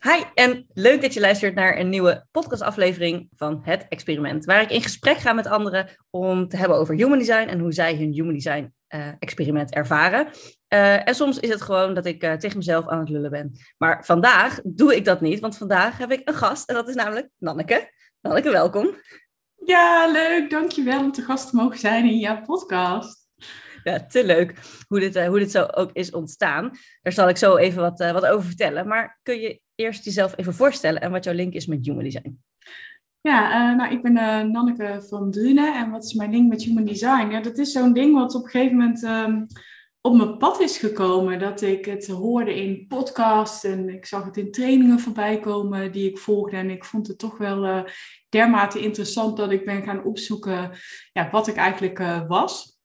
Hi en leuk dat je luistert naar een nieuwe podcastaflevering van Het Experiment, waar ik in gesprek ga met anderen om te hebben over human design en hoe zij hun human design uh, experiment ervaren. Uh, en soms is het gewoon dat ik uh, tegen mezelf aan het lullen ben. Maar vandaag doe ik dat niet, want vandaag heb ik een gast en dat is namelijk Nanneke. Nanneke, welkom. Ja, leuk. Dankjewel om te gast te mogen zijn in jouw podcast. Ja, te leuk hoe dit, hoe dit zo ook is ontstaan. Daar zal ik zo even wat, wat over vertellen. Maar kun je eerst jezelf even voorstellen en wat jouw link is met Human Design? Ja, uh, nou, ik ben uh, Nanneke van Drunen en wat is mijn link met Human Design? Ja, dat is zo'n ding wat op een gegeven moment um, op mijn pad is gekomen. Dat ik het hoorde in podcasts en ik zag het in trainingen voorbij komen die ik volgde. En ik vond het toch wel uh, dermate interessant dat ik ben gaan opzoeken ja, wat ik eigenlijk was.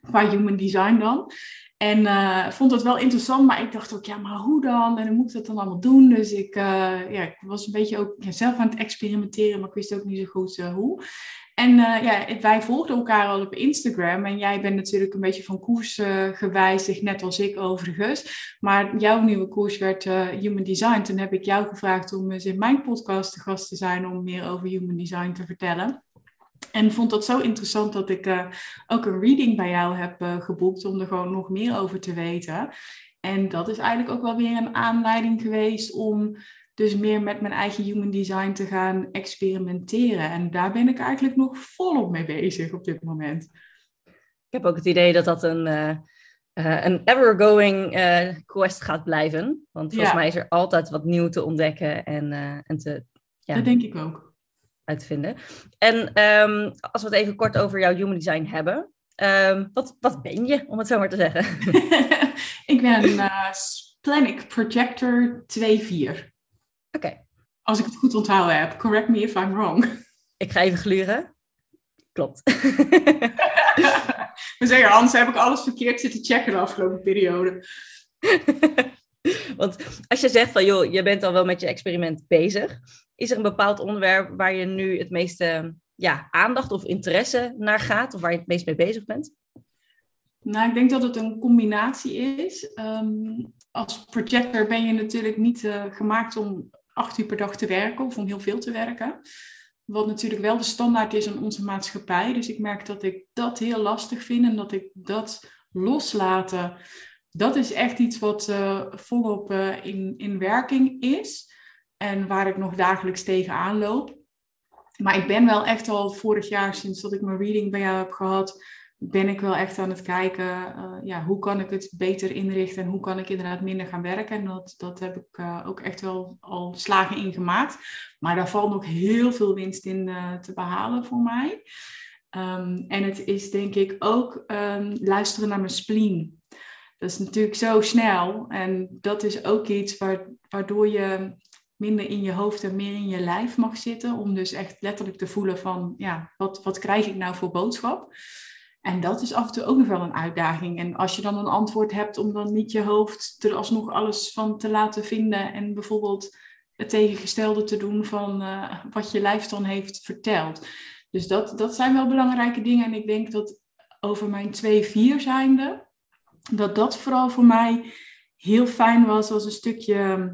Qua Human Design dan. En uh, vond het wel interessant, maar ik dacht ook, ja, maar hoe dan? En hoe moet ik dat dan allemaal doen? Dus ik, uh, ja, ik was een beetje ook ja, zelf aan het experimenteren, maar ik wist ook niet zo goed uh, hoe. En ja, wij volgden elkaar al op Instagram. En jij bent natuurlijk een beetje van koers gewijzigd, net als ik overigens. Maar jouw nieuwe koers werd Human Design. Toen heb ik jou gevraagd om eens in mijn podcast te gast te zijn om meer over Human Design te vertellen. En vond dat zo interessant dat ik uh, ook een reading bij jou heb uh, geboekt om er gewoon nog meer over te weten. En dat is eigenlijk ook wel weer een aanleiding geweest om dus meer met mijn eigen human design te gaan experimenteren. En daar ben ik eigenlijk nog volop mee bezig op dit moment. Ik heb ook het idee dat dat een, uh, een ever-going quest gaat blijven. Want volgens ja. mij is er altijd wat nieuw te ontdekken en, en te... Ja, dat denk ik ook uitvinden. En um, als we het even kort over jouw human design hebben. Um, wat, wat ben je, om het zo maar te zeggen? ik ben een uh, Splenic Projector 2-4. Oké. Okay. Als ik het goed onthouden heb. Correct me if I'm wrong. Ik ga even gluren. Klopt. We zeggen, anders heb ik alles verkeerd zitten checken de afgelopen periode. Want als je zegt van, joh, je bent al wel met je experiment bezig. Is er een bepaald onderwerp waar je nu het meeste ja, aandacht of interesse naar gaat? Of waar je het meest mee bezig bent? Nou, ik denk dat het een combinatie is. Um, als projector ben je natuurlijk niet uh, gemaakt om acht uur per dag te werken of om heel veel te werken. Wat natuurlijk wel de standaard is in onze maatschappij. Dus ik merk dat ik dat heel lastig vind en dat ik dat loslaten, dat is echt iets wat uh, volop uh, in, in werking is en waar ik nog dagelijks tegenaan loop. Maar ik ben wel echt al vorig jaar, sinds dat ik mijn reading bij jou heb gehad, ben ik wel echt aan het kijken, uh, ja, hoe kan ik het beter inrichten en hoe kan ik inderdaad minder gaan werken. En dat, dat heb ik ook echt wel al slagen in gemaakt. Maar daar valt nog heel veel winst in te behalen voor mij. Um, en het is denk ik ook um, luisteren naar mijn spleen. Dat is natuurlijk zo snel en dat is ook iets waar, waardoor je minder in je hoofd en meer in je lijf mag zitten. Om dus echt letterlijk te voelen van, ja, wat, wat krijg ik nou voor boodschap? En dat is af en toe ook nog wel een uitdaging. En als je dan een antwoord hebt om dan niet je hoofd er alsnog alles van te laten vinden en bijvoorbeeld het tegengestelde te doen van uh, wat je lijf dan heeft verteld. Dus dat, dat zijn wel belangrijke dingen. En ik denk dat over mijn 2-4 zijnde, dat dat vooral voor mij heel fijn was als een stukje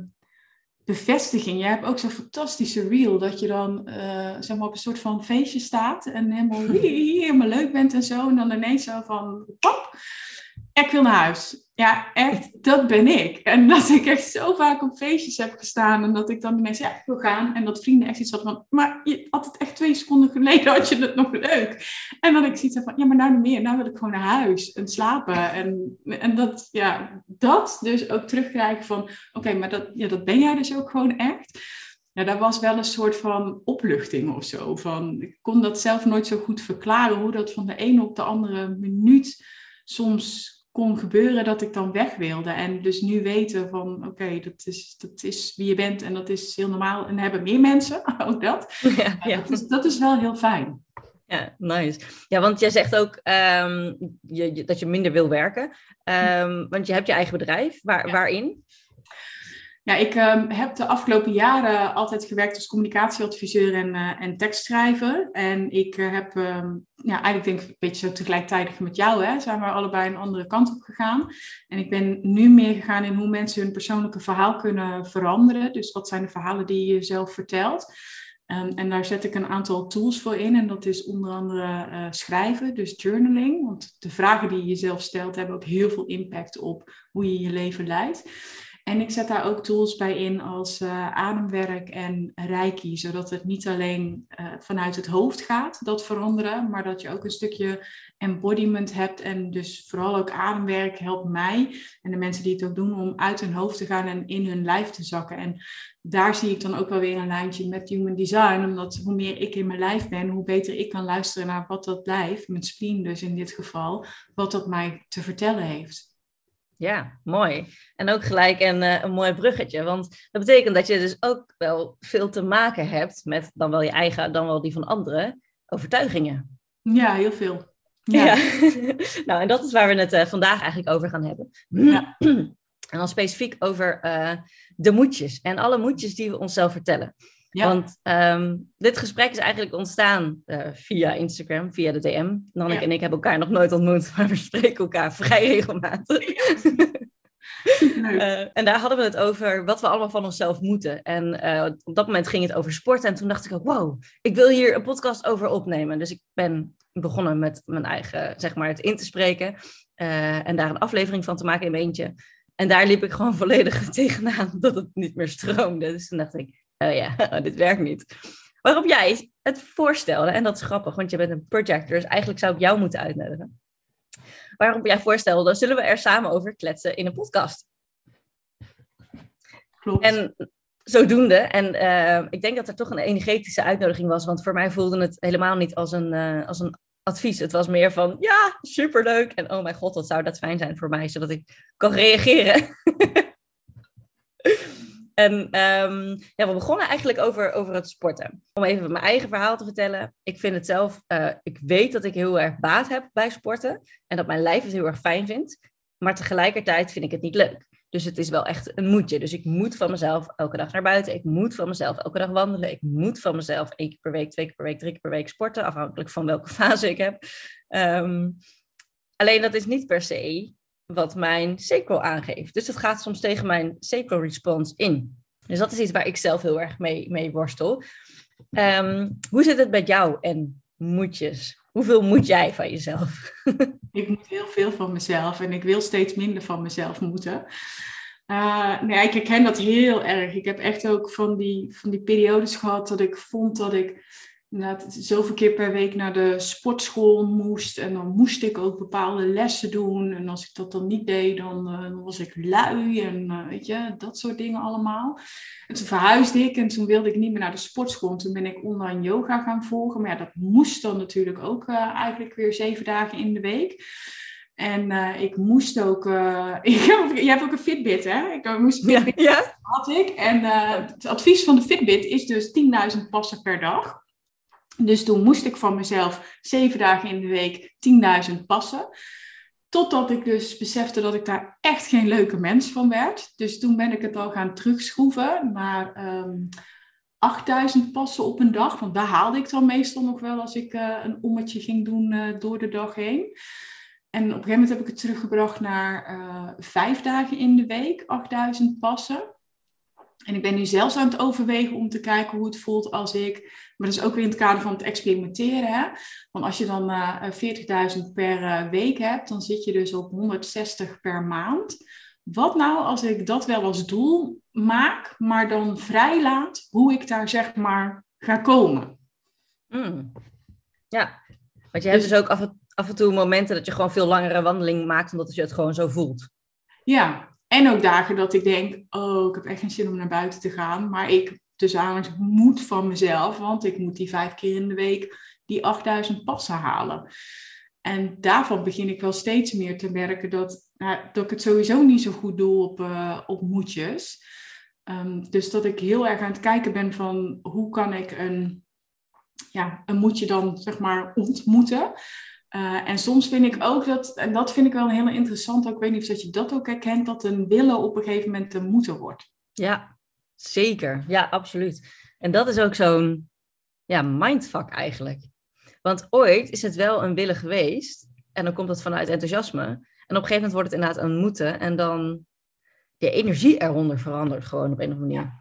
bevestiging. Jij hebt ook zo'n fantastische reel dat je dan uh, zeg maar op een soort van feestje staat en helemaal, helemaal leuk bent en zo. En dan ineens zo van, pop, ik wil naar huis. Ja, echt, dat ben ik. En dat ik echt zo vaak op feestjes heb gestaan en dat ik dan ineens, ik wil gaan. En dat vrienden echt iets hadden van, maar je had het echt twee seconden geleden, had je het nog leuk. En dan ik zoiets van, ja, maar nou niet meer. Nou wil ik gewoon naar huis en slapen. En, en dat, ja, dat dus ook terugkrijgen van, oké, maar dat, ja, dat ben jij dus ook gewoon echt. Ja, dat was wel een soort van opluchting of zo. Van, ik kon dat zelf nooit zo goed verklaren, hoe dat van de ene op de andere minuut soms kon gebeuren dat ik dan weg wilde. En dus nu weten van oké, dat, is, dat is wie je bent en dat is heel normaal. En hebben meer mensen, ook dat. Ja, ja. Dat, is, dat is wel heel fijn. Ja, nice. Ja, want jij zegt ook um, je, dat je minder wil werken. Um, want je hebt je eigen bedrijf. Waar, Waarin? Ja, ik um, heb de afgelopen jaren altijd gewerkt als communicatieadviseur en, uh, en tekstschrijver. En ik uh, heb, um, ja, eigenlijk denk ik een beetje zo tegelijkertijd met jou, hè, zijn we allebei een andere kant op gegaan. En ik ben nu meer gegaan in hoe mensen hun persoonlijke verhaal kunnen veranderen. Dus wat zijn de verhalen die je zelf vertelt. Um, en daar zet ik een aantal tools voor in. En dat is onder andere uh, schrijven, dus journaling. Want de vragen die je jezelf stelt hebben ook heel veel impact op hoe je je leven leidt. En ik zet daar ook tools bij in als uh, ademwerk en reiki, zodat het niet alleen uh, vanuit het hoofd gaat, dat veranderen, maar dat je ook een stukje embodiment hebt. En dus vooral ook ademwerk helpt mij en de mensen die het ook doen om uit hun hoofd te gaan en in hun lijf te zakken. En daar zie ik dan ook wel weer een lijntje met human design, omdat hoe meer ik in mijn lijf ben, hoe beter ik kan luisteren naar wat dat lijf, mijn spleen dus in dit geval, wat dat mij te vertellen heeft. Ja, mooi. En ook gelijk een, uh, een mooi bruggetje. Want dat betekent dat je dus ook wel veel te maken hebt met dan wel je eigen, dan wel die van anderen, overtuigingen. Ja, heel veel. Ja. ja. nou, en dat is waar we het uh, vandaag eigenlijk over gaan hebben. Ja. en dan specifiek over uh, de moedjes en alle moedjes die we onszelf vertellen. Ja. Want um, dit gesprek is eigenlijk ontstaan uh, via Instagram, via de DM. Nanneke ja. en ik hebben elkaar nog nooit ontmoet, maar we spreken elkaar vrij regelmatig. uh, en daar hadden we het over wat we allemaal van onszelf moeten. En uh, op dat moment ging het over sporten. En toen dacht ik ook, wow, ik wil hier een podcast over opnemen. Dus ik ben begonnen met mijn eigen, zeg maar, het in te spreken. en daar een aflevering van te maken in mijn eentje. En daar liep ik gewoon volledig tegenaan dat het niet meer stroomde. Dus toen dacht ik, oh ja, dit werkt niet. Waarop jij het voorstelde, en dat is grappig, want je bent een projector, dus eigenlijk zou ik jou moeten uitnodigen. Waarop jij voorstelde, zullen we er samen over kletsen in een podcast? Klopt. En zodoende, en uh, ik denk dat er toch een energetische uitnodiging was, want voor mij voelde het helemaal niet als een, uh, als een advies. Het was meer van, ja, superleuk, en oh mijn god, wat zou dat fijn zijn voor mij, zodat ik kan reageren. En um, ja, we begonnen eigenlijk over, over het sporten. Om even mijn eigen verhaal te vertellen. Ik vind het zelf, uh, ik weet dat ik heel erg baat heb bij sporten. En dat mijn lijf het heel erg fijn vindt. Maar tegelijkertijd vind ik het niet leuk. Dus het is wel echt een moedje. Dus ik moet van mezelf elke dag naar buiten. Ik moet van mezelf elke dag wandelen. Ik moet van mezelf één keer per week, twee keer per week, drie keer per week sporten. Afhankelijk van welke fase ik heb. Um, alleen dat is niet per se wat mijn sacral aangeeft. Dus het gaat soms tegen mijn sacral response in. Dus dat is iets waar ik zelf heel erg mee, mee worstel. Um, hoe zit het met jou en moedjes? Hoeveel moet jij van jezelf? ik moet heel veel van mezelf en ik wil steeds minder van mezelf moeten. Uh, nee, ik herken dat heel erg. Ik heb echt ook van die, van die periodes gehad dat ik vond dat ik inderdaad zoveel keer per week naar de sportschool moest. En dan moest ik ook bepaalde lessen doen. En als ik dat dan niet deed, dan, uh, dan was ik lui en uh, weet je, dat soort dingen allemaal. En toen verhuisde ik en toen wilde ik niet meer naar de sportschool. En toen ben ik online yoga gaan volgen. Maar ja, dat moest dan natuurlijk ook uh, eigenlijk weer zeven dagen in de week. En ik moest ook. je hebt ook een Fitbit, hè? Ik moest ja, ja. had ik. En het advies van de Fitbit is dus 10.000 passen per dag. Dus toen moest ik van mezelf zeven dagen in de week 10.000 passen. Totdat ik dus besefte dat ik daar echt geen leuke mens van werd. Dus toen ben ik het al gaan terugschroeven naar um, ehm, 8000 passen op een dag. Want daar haalde ik dan meestal nog wel als ik uh, een ommetje ging doen uh, door de dag heen. En op een gegeven moment heb ik het teruggebracht naar uh, vijf dagen in de week, 8000 passen. En ik ben nu zelfs aan het overwegen om te kijken hoe het voelt als ik, maar dat is ook weer in het kader van het experimenteren. Hè? Want als je dan uh, eh, 40.000 per uh, week hebt, dan zit je dus op 160 per maand. Wat nou als ik dat wel als doel maak, maar dan vrijlaat hoe ik daar zeg maar ga komen? Mm. Ja, want je hebt dus, dus ook af en, af en toe momenten dat je gewoon veel langere wandeling maakt, omdat je het gewoon zo voelt. Ja, en ook dagen dat ik denk, oh, ik heb echt geen zin om naar buiten te gaan. Maar ik, dus aanhalingstekens, moet van mezelf, want ik moet die vijf keer in de week die 8000 passen halen. En daarvan begin ik wel steeds meer te merken dat, nou, dat ik het sowieso niet zo goed doe op, uh, op moedjes. Um, dus dat ik heel erg aan het kijken ben van hoe kan ik een, ja, een moedje dan zeg maar ontmoeten. Uh, en soms vind ik ook dat, en dat vind ik wel een hele interessante, ik weet niet of dat je dat ook herkent, dat een willen op een gegeven moment een moeten wordt. Ja, zeker. Ja, absoluut. En dat is ook zo'n ja, mindfuck eigenlijk. Want ooit is het wel een willen geweest. En dan komt het vanuit enthousiasme. En op een gegeven moment wordt het inderdaad een moeten. En dan de energie eronder verandert gewoon op een of andere manier.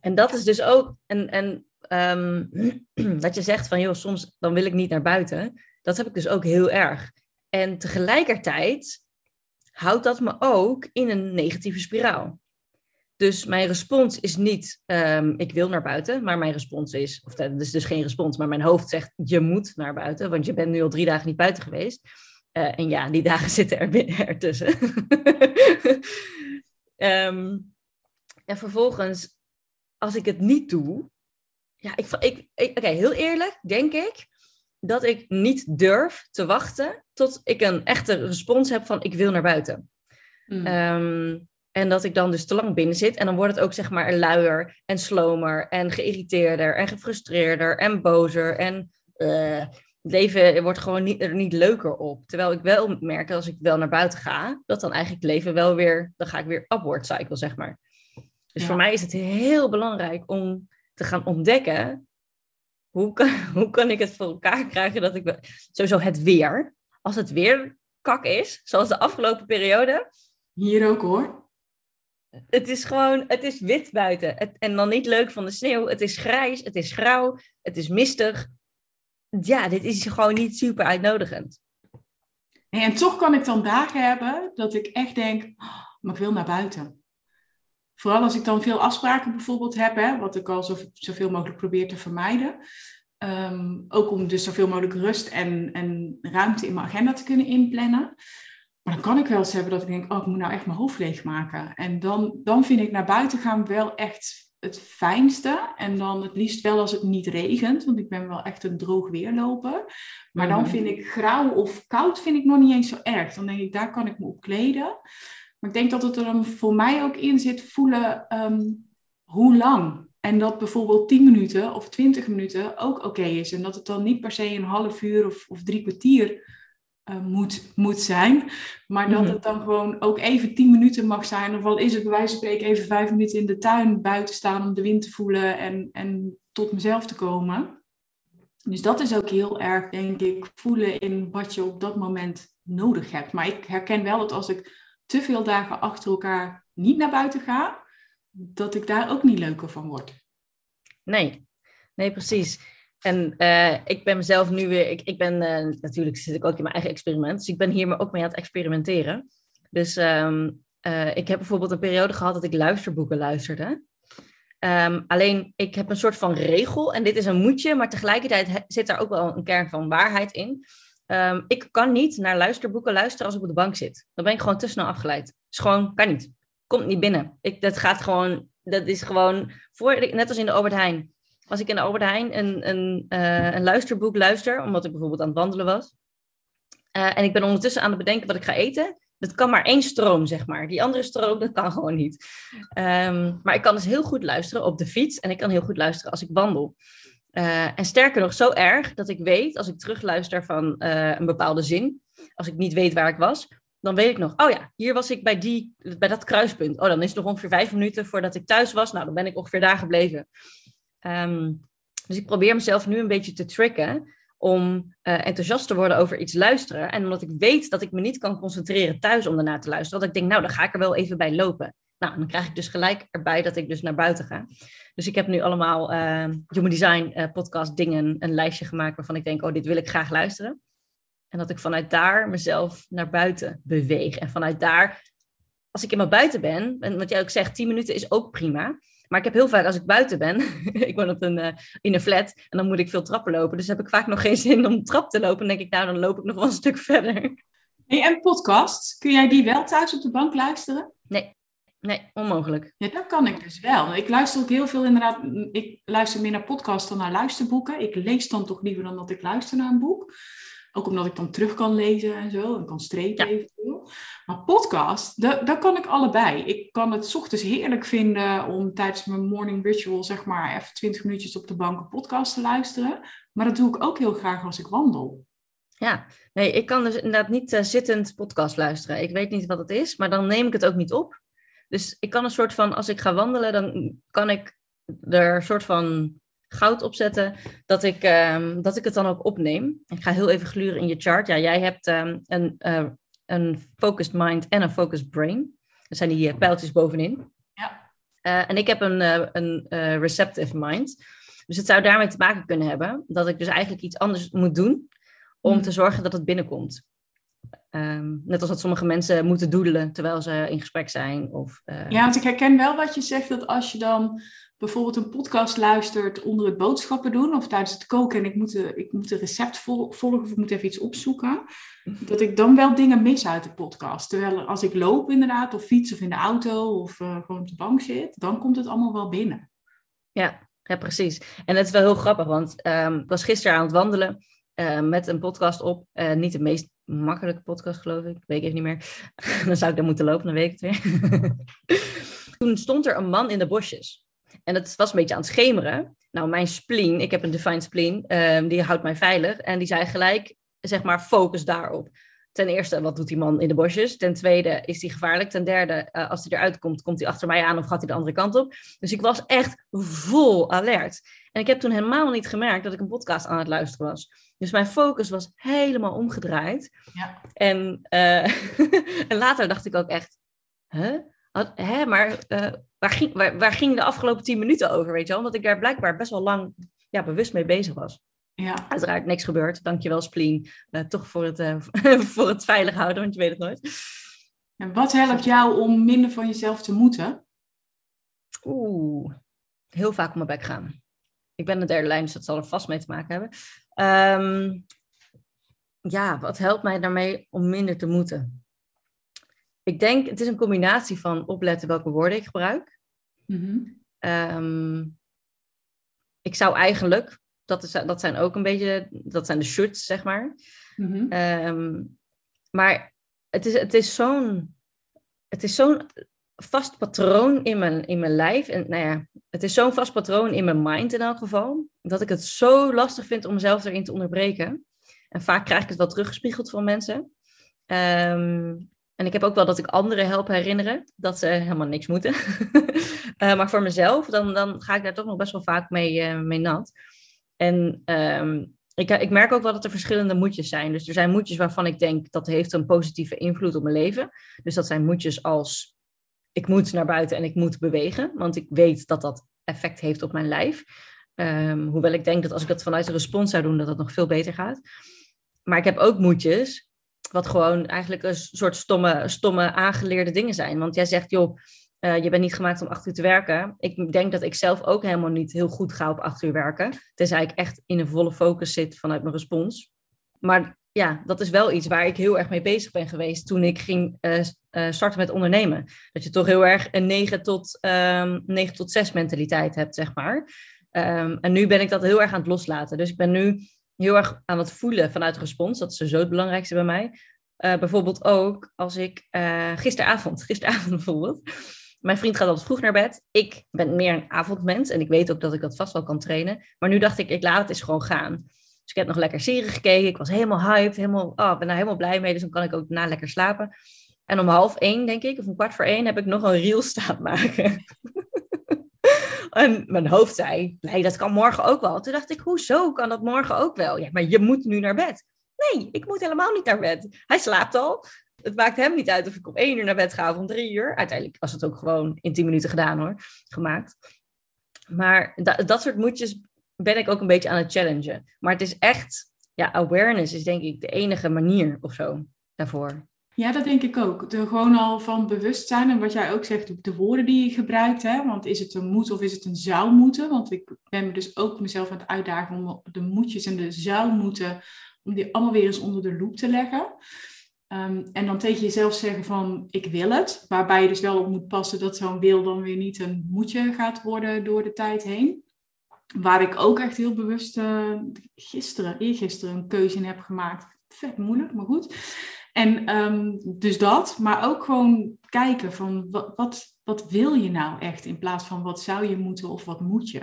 En dat is dus ook, en, en um, dat je zegt van, joh, soms dan wil ik niet naar buiten. Dat heb ik dus ook heel erg. En tegelijkertijd houdt dat me ook in een negatieve spiraal. Dus mijn respons is niet, um, ik wil naar buiten, maar mijn respons is, of dat is dus geen respons, maar mijn hoofd zegt, je moet naar buiten, want je bent nu al drie dagen niet buiten geweest. Uh, en ja, die dagen zitten er ertussen. um, en vervolgens, als ik het niet doe, ja, ik, ik, ik oké, heel eerlijk, denk ik dat ik niet durf te wachten tot ik een echte respons heb van ik wil naar buiten. Mm. Um, en dat ik dan dus te lang binnen zit. En dan wordt het ook zeg maar luier en slomer en geïrriteerder en gefrustreerder en bozer. En uh, het leven wordt gewoon niet, er niet leuker op. Terwijl ik wel merk als ik wel naar buiten ga, dat dan eigenlijk het leven wel weer, dan ga ik weer upward cycle zeg maar. Dus voor mij is het heel belangrijk om te gaan ontdekken hoe kan, hoe kan ik het voor elkaar krijgen dat ik sowieso het weer, als het weer kak is, zoals de afgelopen periode. Hier ook hoor het is gewoon, het is wit buiten. Het, en dan niet leuk van de sneeuw. Het is grijs, het is grauw, het is mistig. Ja, dit is gewoon niet super uitnodigend. en toch kan ik dan dagen hebben dat ik echt denk, oh, maar ik wil naar buiten. Vooral als ik dan veel afspraken bijvoorbeeld heb, hè, wat ik al zoveel mogelijk probeer te vermijden. Ehm, ook om dus zoveel mogelijk rust en, en ruimte in mijn agenda te kunnen inplannen. Maar dan kan ik wel eens hebben dat ik denk, oh, ik moet nou echt mijn hoofd leegmaken. En dan, dan vind ik naar buiten gaan wel echt het fijnste. En dan het liefst wel als het niet regent, want ik ben wel echt een droog weerloper. Maar dan mhm. vind ik grauw of koud vind ik nog niet eens zo erg. Dan denk ik, daar kan ik me op kleden. Maar ik denk dat het er dan voor mij ook in zit voelen ehm, hoe lang. En dat bijvoorbeeld 10 minuten of 20 minuten ook oké is. En dat het dan niet per se een half uur of, of drie kwartier uh, moet, moet zijn. Maar dat mhm. het dan gewoon ook even tien minuten mag zijn. Of al is het bij wijze van spreken even vijf minuten in de tuin buiten staan om de wind te voelen en, en tot mezelf te komen. Dus dat is ook heel erg, denk ik, voelen in wat je op dat moment nodig hebt. Maar ik herken wel dat als ik te veel dagen achter elkaar niet naar buiten ga, dat ik daar ook niet leuker van word. Nee, nee, precies. En uh, ik ben mezelf nu weer, ik, ik ben uh, natuurlijk zit ik ook in mijn eigen experiment, dus ik ben hier maar ook mee aan het experimenteren. Dus um, uh, ik heb bijvoorbeeld een periode gehad dat ik luisterboeken luisterde. Um, alleen ik heb een soort van regel en dit is een moedje, maar tegelijkertijd zit daar ook wel een kern van waarheid in. Um, ik kan niet naar luisterboeken luisteren als ik op de bank zit. Dan ben ik gewoon te snel afgeleid. Dus gewoon, kan niet. Komt niet binnen. Ik, dat gaat gewoon, dat is gewoon, voor, net als in de Albert Heijn als ik in de Albert Heijn een, een, uh, een luisterboek luister, omdat ik bijvoorbeeld aan het wandelen was. Uh, en ik ben ondertussen aan het bedenken wat ik ga eten. Dat kan maar één stroom, zeg maar. Die andere stroom, dat kan gewoon niet. Um, maar ik kan dus heel goed luisteren op de fiets. En ik kan heel goed luisteren als ik wandel. Uh, en sterker nog, zo erg dat ik weet, als ik terugluister van een bepaalde zin, als ik niet weet waar ik was, dan weet ik nog, oh ja, hier was ik bij, die, bij dat kruispunt. Oh, dan is het nog ongeveer vijf minuten voordat ik thuis was. Nou, dan ben ik ongeveer daar gebleven. Um, dus ik probeer mezelf nu een beetje te tricken om uh, enthousiast te worden over iets luisteren. En omdat ik weet dat ik me niet kan concentreren thuis om daarna te luisteren, dat ik denk, nou, dan ga ik er wel even bij lopen. Nou, dan krijg ik dus gelijk erbij dat ik dus naar buiten ga. Dus ik heb nu allemaal uh, Human Design uh, podcast dingen, een lijstje gemaakt waarvan ik denk, oh, dit wil ik graag luisteren. En dat ik vanuit daar mezelf naar buiten beweeg. En vanuit daar, als ik in mijn buiten ben, en wat jij ook zegt, 10 minuten is ook prima. Maar ik heb heel vaak, als ik buiten ben, ik woon op een, uh, in een flat en dan moet ik veel trappen lopen. Dus heb ik vaak nog geen zin om trap te lopen. Dan denk ik, nou, dan loop ik nog wel een stuk verder. Hey, en podcast, kun jij die wel thuis op de bank luisteren? Nee, nee, onmogelijk. Ja, dat kan ik dus wel. Ik luister ook heel veel inderdaad, ik luister meer naar podcasts dan naar luisterboeken. Ik lees dan toch liever dan dat ik luister naar een boek. Ook omdat ik dan terug kan lezen en zo en kan strepen eventueel. Maar podcast, dat, kan ik allebei. Ik kan het ochtends heerlijk vinden om tijdens mijn morning ritual, zeg maar, even 20 minuutjes op de bank een podcast te luisteren. Maar dat doe ik ook heel graag als ik wandel. Ja, nee, ik kan dus inderdaad niet uh, zittend podcast luisteren. Ik weet niet wat het is, maar dan neem ik het ook niet op. Dus ik kan een soort van, als ik ga wandelen, dan kan ik er een soort van goud opzetten dat ik, ehm, dat ik het dan ook opneem. Ik ga heel even gluren in je chart. Ja, jij hebt um, een, uh, een focused mind en een focused brain. Dat zijn die uh, pijltjes bovenin. Ja. Uh, en ik heb een, een receptive mind. Dus het zou daarmee te maken kunnen hebben dat ik dus eigenlijk iets anders moet doen om hmm. te zorgen dat het binnenkomt. Um, net als dat sommige mensen moeten doedelen terwijl ze in gesprek zijn. Of, Ja, want ik herken wel wat je zegt, dat als je dan bijvoorbeeld een podcast luistert onder het boodschappen doen of tijdens het koken en ik moet, de, ik moet een recept volgen of ik moet even iets opzoeken, dat ik dan wel dingen mis uit de podcast. Terwijl als ik loop inderdaad, of fiets of in de auto of uh, gewoon op de bank zit, dan komt het allemaal wel binnen. Ja, ja precies. En het is wel heel grappig, want um, ik was gisteren aan het wandelen uh, met een podcast op. Uh, niet de meest makkelijke podcast, geloof ik. Weet ik even niet meer. dan zou ik dan moeten lopen, dan weet ik het weer. Toen stond er een man in de bosjes. En het was een beetje aan het schemeren. Nou, mijn spleen, ik heb een defined spleen, um, die houdt mij veilig. En die zei gelijk, zeg maar, focus daarop. Ten eerste, wat doet die man in de bosjes? Ten tweede, is hij gevaarlijk? Ten derde, uh, als hij eruit komt, komt hij achter mij aan of gaat hij de andere kant op? Dus ik was echt vol alert. En ik heb toen helemaal niet gemerkt dat ik een podcast aan het luisteren was. Dus mijn focus was helemaal omgedraaid. Ja. En, uh, en later dacht ik ook echt, huh? hè, maar uh, waar, ging, waar, waar ging de afgelopen tien minuten over, weet je wel? Omdat ik daar blijkbaar best wel lang ja, bewust mee bezig was. Ja. Uiteraard niks gebeurd. Dankjewel, Spleen. Uh, toch voor het, uh, voor het veilig houden, want je weet het nooit. En wat helpt jou om minder van jezelf te moeten? Oeh, heel vaak op mijn bek gaan. Ik ben de derde lijn, dus dat zal er vast mee te maken hebben. Um, ja, wat helpt mij daarmee om minder te moeten? ik denk, het is een combinatie van opletten welke woorden ik gebruik. Mm-hmm. Um, ik zou eigenlijk, dat, is, dat zijn ook een beetje, dat zijn de shoulds, zeg maar. Mm-hmm. Um, maar het is, het is zo'n, het is zo'n vast patroon in mijn, in mijn lijf. En nou ja, het is zo'n vast patroon in mijn mind in elk geval, dat ik het zo lastig vind om mezelf erin te onderbreken. En vaak krijg ik het wel teruggespiegeld van mensen. Um, en ik heb ook wel dat ik anderen help herinneren dat ze helemaal niks moeten. uh, maar voor mezelf, dan, dan ga ik daar toch nog best wel vaak mee, uh, mee nat. En um, ik, ik merk ook wel dat er verschillende moedjes zijn. Dus er zijn moedjes waarvan ik denk dat heeft een positieve invloed op mijn leven. Dus dat zijn moedjes als ik moet naar buiten en ik moet bewegen. Want ik weet dat dat effect heeft op mijn lijf. Um, hoewel ik denk dat als ik dat vanuit de respons zou doen, dat het nog veel beter gaat. Maar ik heb ook moedjes wat gewoon eigenlijk een soort stomme, stomme aangeleerde dingen zijn. Want jij zegt, joh, uh, je bent niet gemaakt om acht uur te werken. Ik denk dat ik zelf ook helemaal niet heel goed ga op acht uur werken. Tenzij ik echt in een volle focus zit vanuit mijn respons. Maar ja, dat is wel iets waar ik heel erg mee bezig ben geweest toen ik ging uh, uh, starten met ondernemen. Dat je toch heel erg een 9 tot, um, 9 tot 6 mentaliteit hebt, zeg maar. Um, en nu ben ik dat heel erg aan het loslaten. Dus ik ben nu heel erg aan het voelen vanuit respons. Dat is zo het belangrijkste bij mij. Bijvoorbeeld ook als ik gisteravond, gisteravond bijvoorbeeld. Mijn vriend gaat altijd vroeg naar bed. Ik ben meer een avondmens en ik weet ook dat ik dat vast wel kan trainen. Maar nu dacht ik, ik laat het eens gewoon gaan. Dus ik heb nog lekker serie gekeken. Ik was helemaal hyped. Helemaal, oh, ik ben daar helemaal blij mee. Dus dan kan ik ook na lekker slapen. En om half één, denk ik, of een kwart voor één, heb ik nog een reel staan maken. En mijn hoofd zei, nee, dat kan morgen ook wel. Toen dacht ik, hoezo kan dat morgen ook wel? Ja, maar je moet nu naar bed. Nee, ik moet helemaal niet naar bed. Hij slaapt al. Het maakt hem niet uit of ik om één uur naar bed ga of om drie uur. Uiteindelijk was het ook gewoon in tien minuten gedaan hoor, gemaakt. Maar dat, dat soort moedjes ben ik ook een beetje aan het challengen. Maar het is echt, ja, awareness is denk ik de enige manier of zo daarvoor. Ja, dat denk ik ook. De, gewoon al van bewustzijn en wat jij ook zegt, de woorden die je gebruikt. Hè? Want is het een moet of is het een zou moeten? Want ik ben me dus ook mezelf aan het uitdagen om de moetjes en de zou moeten, om die allemaal weer eens onder de loep te leggen. Um, en dan tegen jezelf zeggen van ik wil het. Waarbij je dus wel op moet passen dat zo'n wil dan weer niet een moetje gaat worden door de tijd heen. Waar ik ook echt heel bewust uh, gisteren, eergisteren een keuze in heb gemaakt. Vet moeilijk, maar goed. En um, dus dat, maar ook gewoon kijken van wat, wat, wat wil je nou echt in plaats van wat zou je moeten of wat moet je.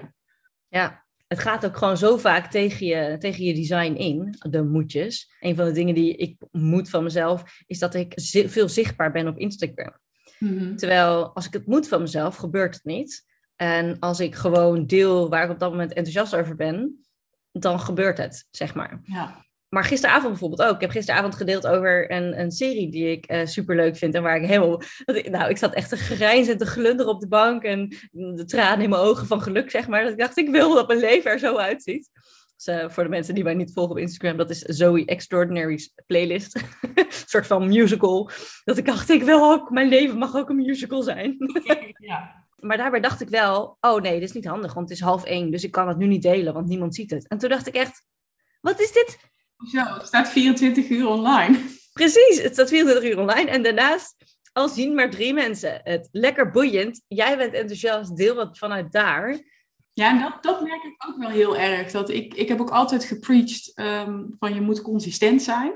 Ja, het gaat ook gewoon zo vaak tegen je, tegen je design in, de moetjes. Een van de dingen die ik moet van mezelf is dat ik veel zichtbaar ben op Instagram. Mhm. Terwijl als ik het moet van mezelf, gebeurt het niet. En als ik gewoon deel waar ik op dat moment enthousiast over ben, dan gebeurt het, zeg maar. Ja. Maar gisteravond bijvoorbeeld ook. Ik heb gisteravond gedeeld over een, een serie die ik uh, super leuk vind. En waar ik helemaal. Nou, ik zat echt te grijnzen en te glunderen op de bank. En de tranen in mijn ogen van geluk, zeg maar. Dat ik dacht, ik wil dat mijn leven er zo uitziet. Dus, uh, voor de mensen die mij niet volgen op Instagram, dat is Zoe Extraordinary's playlist. een soort van musical. Dat ik dacht, ik wil ook, mijn leven mag ook een musical zijn. ja. Maar daarbij dacht ik wel, oh nee, dit is niet handig, want het is half één. Dus ik kan het nu niet delen, want niemand ziet het. En toen dacht ik echt, wat is dit? Zo, het staat 24 uur online. Precies, het staat 24 uur online. En daarnaast, al zien maar drie mensen het lekker boeiend. Jij bent enthousiast, deel wat vanuit daar. Ja, en dat, dat merk ik ook wel heel erg. Dat ik, ik heb ook altijd gepreached um, van je moet consistent zijn.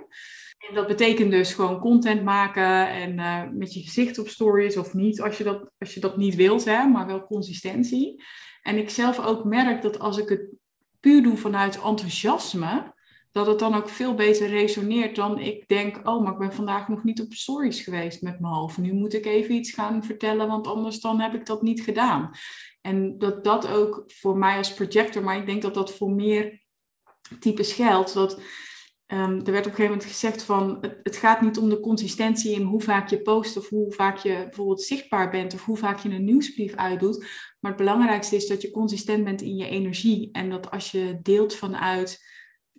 En dat betekent dus gewoon content maken en uh, met je gezicht op stories of niet, als je dat, als je dat niet wilt, hè, maar wel consistentie. En ik zelf ook merk dat als ik het puur doe vanuit enthousiasme, dat het dan ook veel beter resoneert dan ik denk, oh, maar ik ben vandaag nog niet op stories geweest met mijn hoofd. Nu moet ik even iets gaan vertellen, want anders dan heb ik dat niet gedaan. En dat dat ook voor mij als projector, maar ik denk dat dat voor meer types geldt, dat um, er werd op een gegeven moment gezegd van, het, het, gaat niet om de consistentie in hoe vaak je post of hoe vaak je bijvoorbeeld zichtbaar bent of hoe vaak je een nieuwsbrief uitdoet, maar het belangrijkste is dat je consistent bent in je energie en dat als je deelt vanuit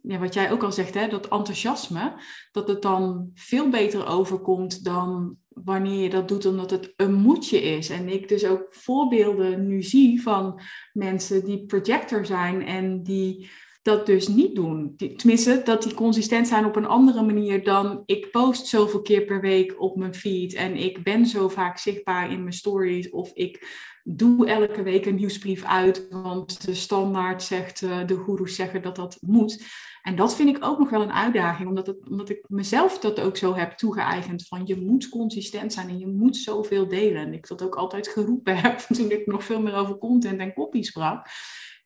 ja, wat jij ook al zegt, hè, dat enthousiasme, dat het dan veel beter overkomt dan wanneer je dat doet omdat het een moedje is. En ik dus ook voorbeelden nu zie van mensen die projector zijn en die dat dus niet doen. Tenminste, dat die consistent zijn op een andere manier dan ik post zoveel keer per week op mijn feed en ik ben zo vaak zichtbaar in mijn stories of ik doe elke week een nieuwsbrief uit, want de standaard zegt, uh, de goeroes zeggen dat dat moet. En dat vind ik ook nog wel een uitdaging, omdat, het, omdat ik mezelf dat ook zo heb toegeëigend. Van je moet consistent zijn en je moet zoveel delen. En ik dat ook altijd geroepen heb toen ik nog veel meer over content en copy sprak.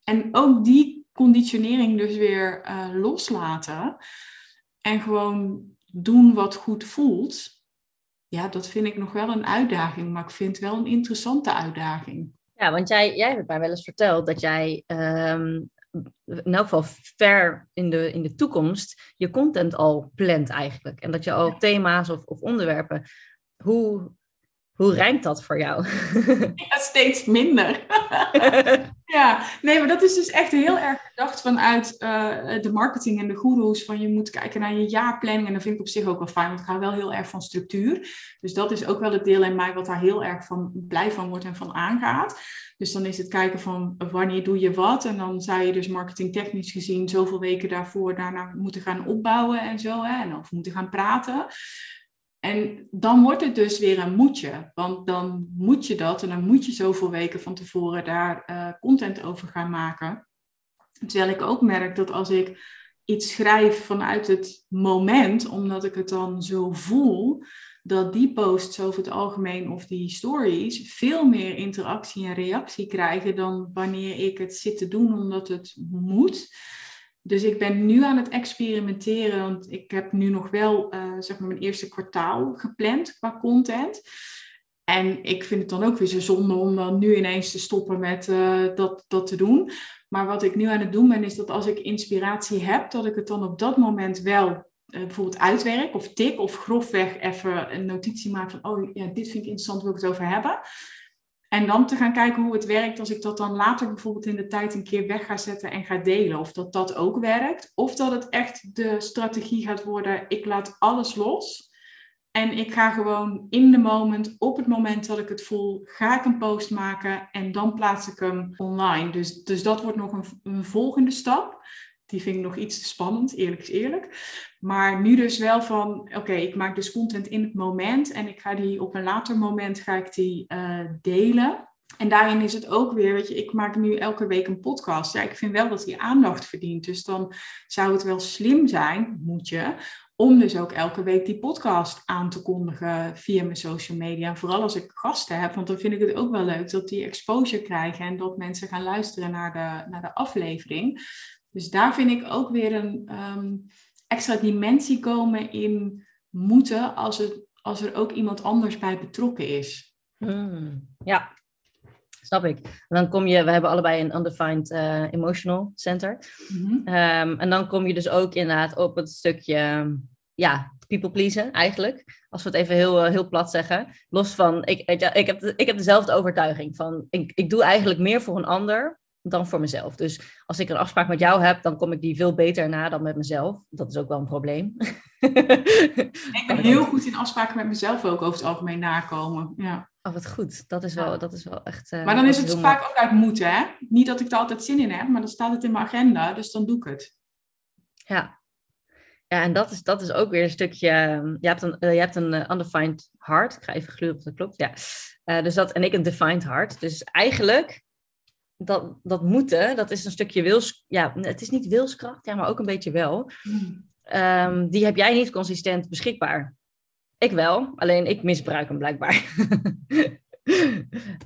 En ook die conditionering dus weer uh, loslaten. En gewoon doen wat goed voelt. Ja, dat vind ik nog wel een uitdaging, maar ik vind het wel een interessante uitdaging. Ja, want jij, jij hebt mij wel eens verteld dat jij um, in elk geval ver in de, in de toekomst je content al plant eigenlijk. En dat je al thema's of, of onderwerpen. Hoe, hoe rijmt dat voor jou? Ja, steeds minder. ja, nee, maar dat is dus echt heel erg gedacht vanuit uh, de marketing en de goeroes. Van je moet kijken naar je jaarplanning. En dat vind ik op zich ook wel fijn, want ik ga wel heel erg van structuur. Dus dat is ook wel het deel in mij wat daar heel erg van blij van wordt en van aangaat. Dus dan is het kijken van wanneer doe je wat. En dan zou je dus marketingtechnisch gezien zoveel weken daarvoor daarna moeten gaan opbouwen en zo. Hè, en of moeten gaan praten. En dan wordt het dus weer een moetje. Want dan moet je dat en dan moet je zoveel weken van tevoren daar uh, content over gaan maken. Terwijl ik ook merk dat als ik iets schrijf vanuit het moment, omdat ik het dan zo voel, dat die posts over het algemeen of die stories veel meer interactie en reactie krijgen dan wanneer ik het zit te doen omdat het moet. Dus ik ben nu aan het experimenteren, want ik heb nu nog wel uh, zeg maar mijn eerste kwartaal gepland qua content. En ik vind het dan ook weer zo zonde om dan nu ineens te stoppen met uh, dat, dat te doen. Maar wat ik nu aan het doen ben, is dat als ik inspiratie heb, dat ik het dan op dat moment wel uh, bijvoorbeeld uitwerk of tik of grofweg even een notitie maak van, oh ja, dit vind ik interessant, wil ik het over hebben. En dan te gaan kijken hoe het werkt als ik dat dan later bijvoorbeeld in de tijd een keer weg ga zetten en ga delen. Of dat dat ook werkt. Of dat het echt de strategie gaat worden, ik laat alles los. En ik ga gewoon in de moment, op het moment dat ik het voel, ga ik een post maken en dan plaats ik hem online. Dus, dus dat wordt nog een, een volgende stap. Die vind ik nog iets te spannend, eerlijk is eerlijk. Maar nu dus wel van, oké, ik maak dus content in het moment en ik ga die op een later moment ga ik die uh, delen. En daarin is het ook weer, weet je, ik maak nu elke week een podcast. Ja, ik vind wel dat die aandacht verdient. Dus dan zou het wel slim zijn, moet je, om dus ook elke week die podcast aan te kondigen via mijn social media. En vooral als ik gasten heb, want dan vind ik het ook wel leuk dat die exposure krijgen en dat mensen gaan luisteren naar de, naar de aflevering. Dus daar vind ik ook weer een um, extra dimensie komen in moeten als, het, als er ook iemand anders bij betrokken is. Hmm, ja, snap ik. En dan kom je, we hebben allebei een Undefined uh, Emotional Center. Mm -hmm. um, en dan kom je dus ook inderdaad op het stukje, ja, people pleasen eigenlijk. Als we het even heel, heel plat zeggen. Los van, ik, ik, heb, ik heb dezelfde overtuiging van, ik, ik doe eigenlijk meer voor een ander dan voor mezelf. Dus als ik een afspraak met jou heb, dan kom ik die veel beter na dan met mezelf. Dat is ook wel een probleem. ik ben heel goed in afspraken met mezelf ook over het algemeen nakomen. Ja. Oh, wat goed. Dat is wel, dat is wel echt. Uh, maar dan is het vaak ook uit moeten, hè? Niet dat ik er altijd zin in heb, maar dan staat het in mijn agenda, dus dan doe ik het. Ja. Ja, en dat is, dat is ook weer een stukje. Je hebt een, uh, je hebt een uh, undefined heart. Ik ga even gluren of dat klopt. Ja. dus dat, en ik een defined heart. Dus eigenlijk dat, dat moeten, dat is een stukje wils... Ja, het is niet wilskracht, ja, maar ook een beetje wel. Um, die heb jij niet consistent beschikbaar. Ik wel, alleen ik misbruik hem blijkbaar.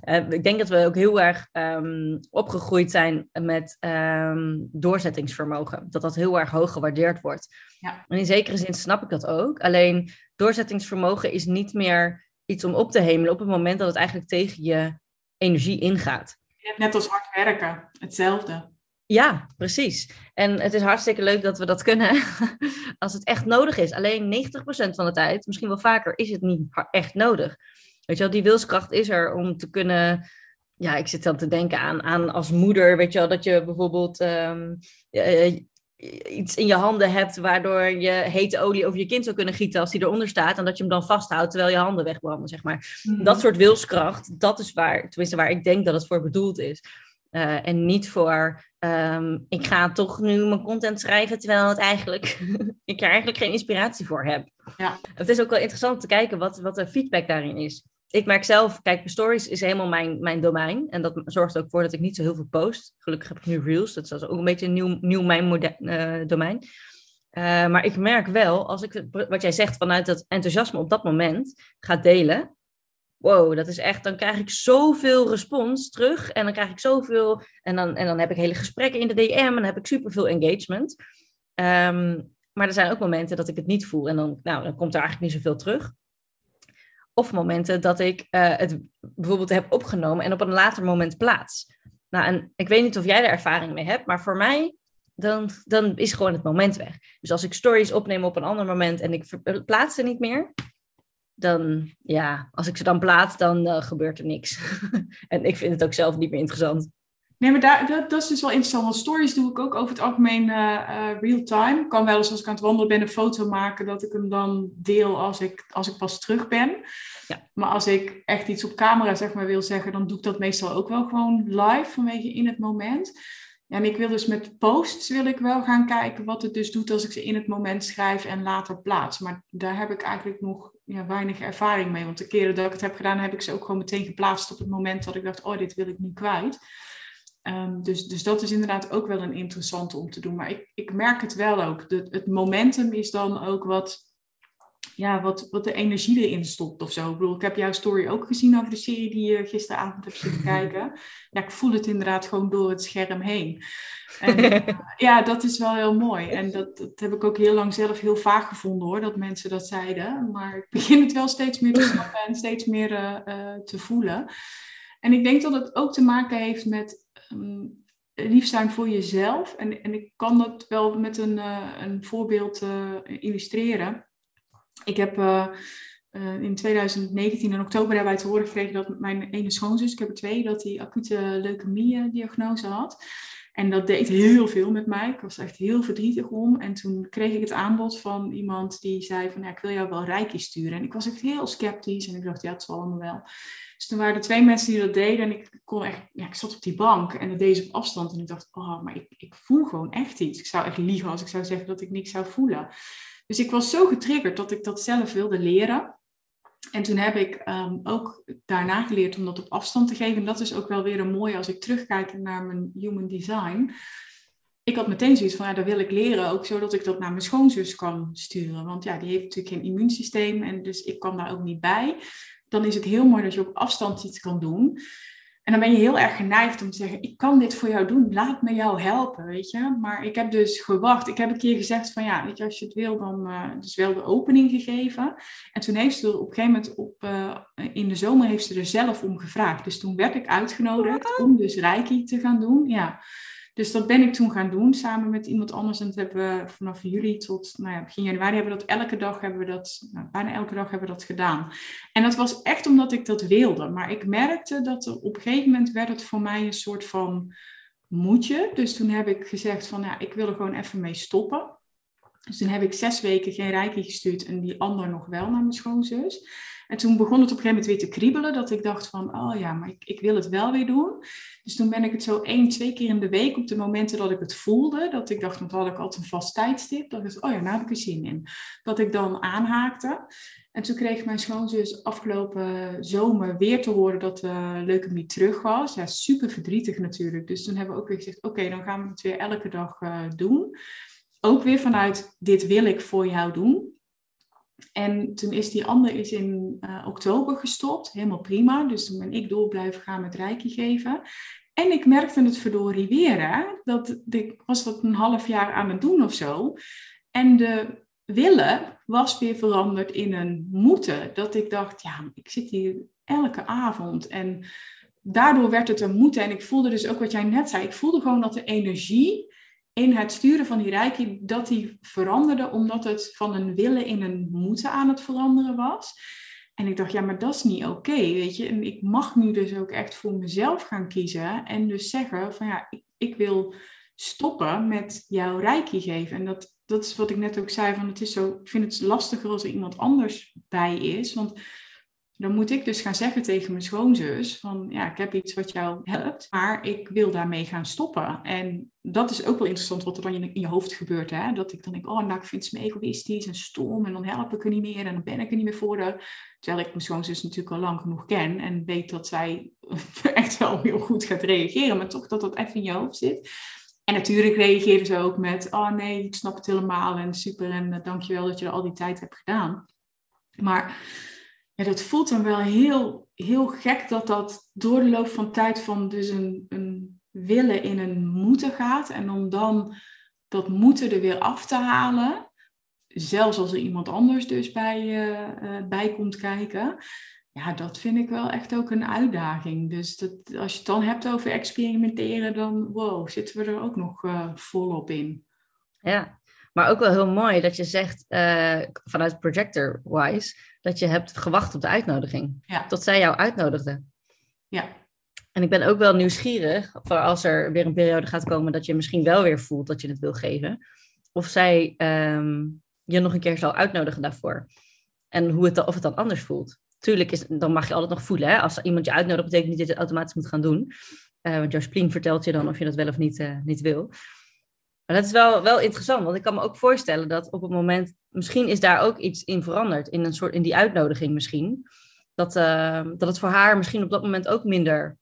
uh, ik denk dat we ook heel erg um, opgegroeid zijn met um, doorzettingsvermogen. Dat dat heel erg hoog gewaardeerd wordt. Ja. En in zekere zin snap ik dat ook. Alleen doorzettingsvermogen is niet meer iets om op te hemelen op het moment dat het eigenlijk tegen je energie ingaat. Net als hard werken, hetzelfde. Ja, precies. En het is hartstikke leuk dat we dat kunnen als het echt nodig is. Alleen 90% van de tijd, misschien wel vaker, is het niet echt nodig. Weet je wel, die wilskracht is er om te kunnen. Ja, ik zit dan te denken aan, aan als moeder, weet je wel, dat je bijvoorbeeld um, iets in je handen hebt waardoor je hete olie over je kind zou kunnen gieten als die eronder staat en dat je hem dan vasthoudt terwijl je handen wegbranden, zeg maar. Mhm. Dat soort wilskracht, dat is waar, tenminste waar ik denk dat het voor bedoeld is. Uh, en niet voor, um, ik ga toch nu mijn content schrijven terwijl het eigenlijk, ik er eigenlijk geen inspiratie voor heb. Ja. Het is ook wel interessant te kijken wat, wat de feedback daarin is ik merk zelf, kijk, stories is helemaal mijn, mijn domein. En dat zorgt ook voor dat ik niet zo heel veel post. Gelukkig heb ik nu Reels, dat is ook een beetje een nieuw, nieuw mijn uh, domein. Uh, maar ik merk wel, als ik wat jij zegt vanuit dat enthousiasme op dat moment ga delen. Wow, dat is echt, dan krijg ik zoveel respons terug. En dan krijg ik zoveel. En dan, en dan heb ik hele gesprekken in de DM en dan heb ik superveel engagement. Um, maar er zijn ook momenten dat ik het niet voel. En dan, nou, dan komt er eigenlijk niet zoveel terug. Of momenten dat ik uh, het bijvoorbeeld heb opgenomen en op een later moment plaats. Nou, en ik weet niet of jij er ervaring mee hebt, maar voor mij dan, dan is gewoon het moment weg. Dus als ik stories opneem op een ander moment en ik plaats ze niet meer, dan ja, als ik ze dan plaats, dan uh, gebeurt er niks. en ik vind het ook zelf niet meer interessant. Nee, maar daar, dat, dat, is dus wel interessant. Want stories doe ik ook over het algemeen uh, real-time. Ik kan wel eens als ik aan het wandelen ben een foto maken dat ik hem dan deel als ik, als ik pas terug ben. Ja. Maar als ik echt iets op camera zeg maar, wil zeggen, dan doe ik dat meestal ook wel gewoon live vanwege in het moment. En ik wil dus met posts wil ik wel gaan kijken wat het dus doet als ik ze in het moment schrijf en later plaats. Maar daar heb ik eigenlijk nog ja, weinig ervaring mee. Want de keren dat ik het heb gedaan, heb ik ze ook gewoon meteen geplaatst op het moment dat ik dacht, oh, dit wil ik nu kwijt. Um, dus, dus dat is inderdaad ook wel een interessante om te doen. Maar ik, ik merk het wel ook. De, het momentum is dan ook wat, ja, wat, wat de energie erin stopt of zo. Ik bedoel, ik heb jouw story ook gezien over de serie die je gisteravond hebt zitten kijken. Ja, ik voel het inderdaad gewoon door het scherm heen. En, ja, dat is wel heel mooi. En dat, dat heb ik ook heel lang zelf heel vaak gevonden hoor, dat mensen dat zeiden. Maar ik begin het wel steeds meer te snappen en steeds meer uh, uh, te voelen. En ik denk dat het ook te maken heeft met lief zijn voor jezelf. En, en ik kan dat wel met een, uh, een voorbeeld uh, illustreren. Ik heb uh, in 2019 in oktober daarbij te horen gekregen dat mijn ene schoonzus, ik heb er twee, dat die acute leukemie-diagnose had. En dat deed heel veel met mij. Ik was echt heel verdrietig om. En toen kreeg ik het aanbod van iemand die zei van, ja, ik wil jou wel rijkje sturen. En ik was echt heel sceptisch en ik dacht, ja, het zal allemaal wel. Dus toen waren er twee mensen die dat deden en ik kon echt, ja, ik zat op die bank en dat deed ze op afstand. En ik dacht, oh, maar ik, ik voel gewoon echt iets. Ik zou echt liegen als ik zou zeggen dat ik niks zou voelen. Dus ik was zo getriggerd dat ik dat zelf wilde leren. En toen heb ik um, ook daarna geleerd om dat op afstand te geven. En dat is ook wel weer een mooie als ik terugkijk naar mijn human design. Ik had meteen zoiets van, ja, dat wil ik leren, ook zodat ik dat naar mijn schoonzus kan sturen. Want ja, die heeft natuurlijk geen immuunsysteem en dus ik kwam daar ook niet bij dan is het heel mooi dat je op afstand iets kan doen. En dan ben je heel erg geneigd om te zeggen, ik kan dit voor jou doen, laat me jou helpen, weet je. Maar ik heb dus gewacht. Ik heb een keer gezegd van, ja, weet je, als je het wil, dan uh, dus wel de opening gegeven. En toen heeft ze er op een gegeven moment, op, uh, in de zomer, heeft ze er zelf om gevraagd. Dus toen werd ik uitgenodigd om dus Reiki te gaan doen, ja. Dus dat ben ik toen gaan doen samen met iemand anders. En dat hebben we vanaf juli tot nou ja, begin januari hebben we dat elke dag hebben we dat, nou, bijna elke dag hebben we dat gedaan. En dat was echt omdat ik dat wilde. Maar ik merkte dat er, op een gegeven moment werd het voor mij een soort van moedje. Dus toen heb ik gezegd van ja, ik wil er gewoon even mee stoppen. Dus toen heb ik zes weken geen reiki gestuurd en die ander nog wel naar mijn schoonzus. En toen begon het op een gegeven moment weer te kriebelen, dat ik dacht van, oh ja, maar ik, ik wil het wel weer doen. Dus toen ben ik het zo één, twee keer in de week, op de momenten dat ik het voelde, dat ik dacht, want had ik altijd een vast tijdstip, dat ik oh ja, nou heb ik er zin in. Dat ik dan aanhaakte. En toen kreeg mijn schoonzus afgelopen zomer weer te horen dat de uh, leukemie terug was. Ja, super verdrietig natuurlijk. Dus toen hebben we ook weer gezegd, oké, dan gaan we het weer elke dag uh, doen. Ook weer vanuit, dit wil ik voor jou doen. En toen is die ander is in uh, oktober gestopt, helemaal prima. Dus toen ben ik door blijven gaan met reiki geven. En ik merkte het verdorie weer, hè? dat ik was dat een half jaar aan het doen of zo. En de willen was weer veranderd in een moeten. Dat ik dacht, ja, ik zit hier elke avond. En daardoor werd het een moeten. En ik voelde dus ook wat jij net zei. Ik voelde gewoon dat de energie in het sturen van die reiki, dat die veranderde omdat het van een willen in een moeten aan het veranderen was. En ik dacht, ja, maar dat is niet oké, weet je. En ik mag nu dus ook echt voor mezelf gaan kiezen en dus zeggen van ja, ik, wil stoppen met jouw reiki geven. En dat, dat is wat ik net ook zei, van het is zo, ik vind het lastiger als er iemand anders bij is, want dan moet ik dus gaan zeggen tegen mijn schoonzus van ja, ik heb iets wat jou helpt, maar ik wil daarmee gaan stoppen. En dat is ook wel interessant wat er dan in je hoofd gebeurt. Hè? Dat ik dan denk, oh nou ik vind ze me egoïstisch en stom en dan help ik er niet meer en dan ben ik er niet meer voor de. Terwijl ik mijn schoonzus natuurlijk al lang genoeg ken en weet dat zij echt wel heel goed gaat reageren, maar toch dat dat even in je hoofd zit. En natuurlijk reageren ze ook met, oh nee, ik snap het helemaal en super en uh, dankjewel dat je er al die tijd hebt gedaan. Maar ja, dat voelt dan wel heel, heel gek dat dat door de loop van tijd van dus een, een willen in een moeten gaat. En om dan dat moeten er weer af te halen. Zelfs als er iemand anders dus bij, uh, bij komt kijken. Ja, dat vind ik wel echt ook een uitdaging. Dus dat, als je het dan hebt over experimenteren, dan wow, zitten we er ook nog uh, volop in. Ja, maar ook wel heel mooi dat je zegt vanuit projector-wise dat je hebt gewacht op de uitnodiging. Ja. Tot zij jou uitnodigde. Ja. En ik ben ook wel nieuwsgierig voor als er weer een periode gaat komen dat je misschien wel weer voelt dat je het wil geven. Of zij ehm, je nog een keer zal uitnodigen daarvoor. En hoe het, of het dan anders voelt. Tuurlijk, is, dan mag je altijd nog voelen. Hè? Als iemand je uitnodigt, betekent niet dat je het automatisch moet gaan doen. Uh, want jouw spleen vertelt je dan of je dat wel of niet, uh, niet wil. Maar dat is wel, wel interessant, want ik kan me ook voorstellen dat op het moment, misschien is daar ook iets in veranderd, in, een soort, in die uitnodiging misschien, dat, uh, dat het voor haar misschien op dat moment ook minder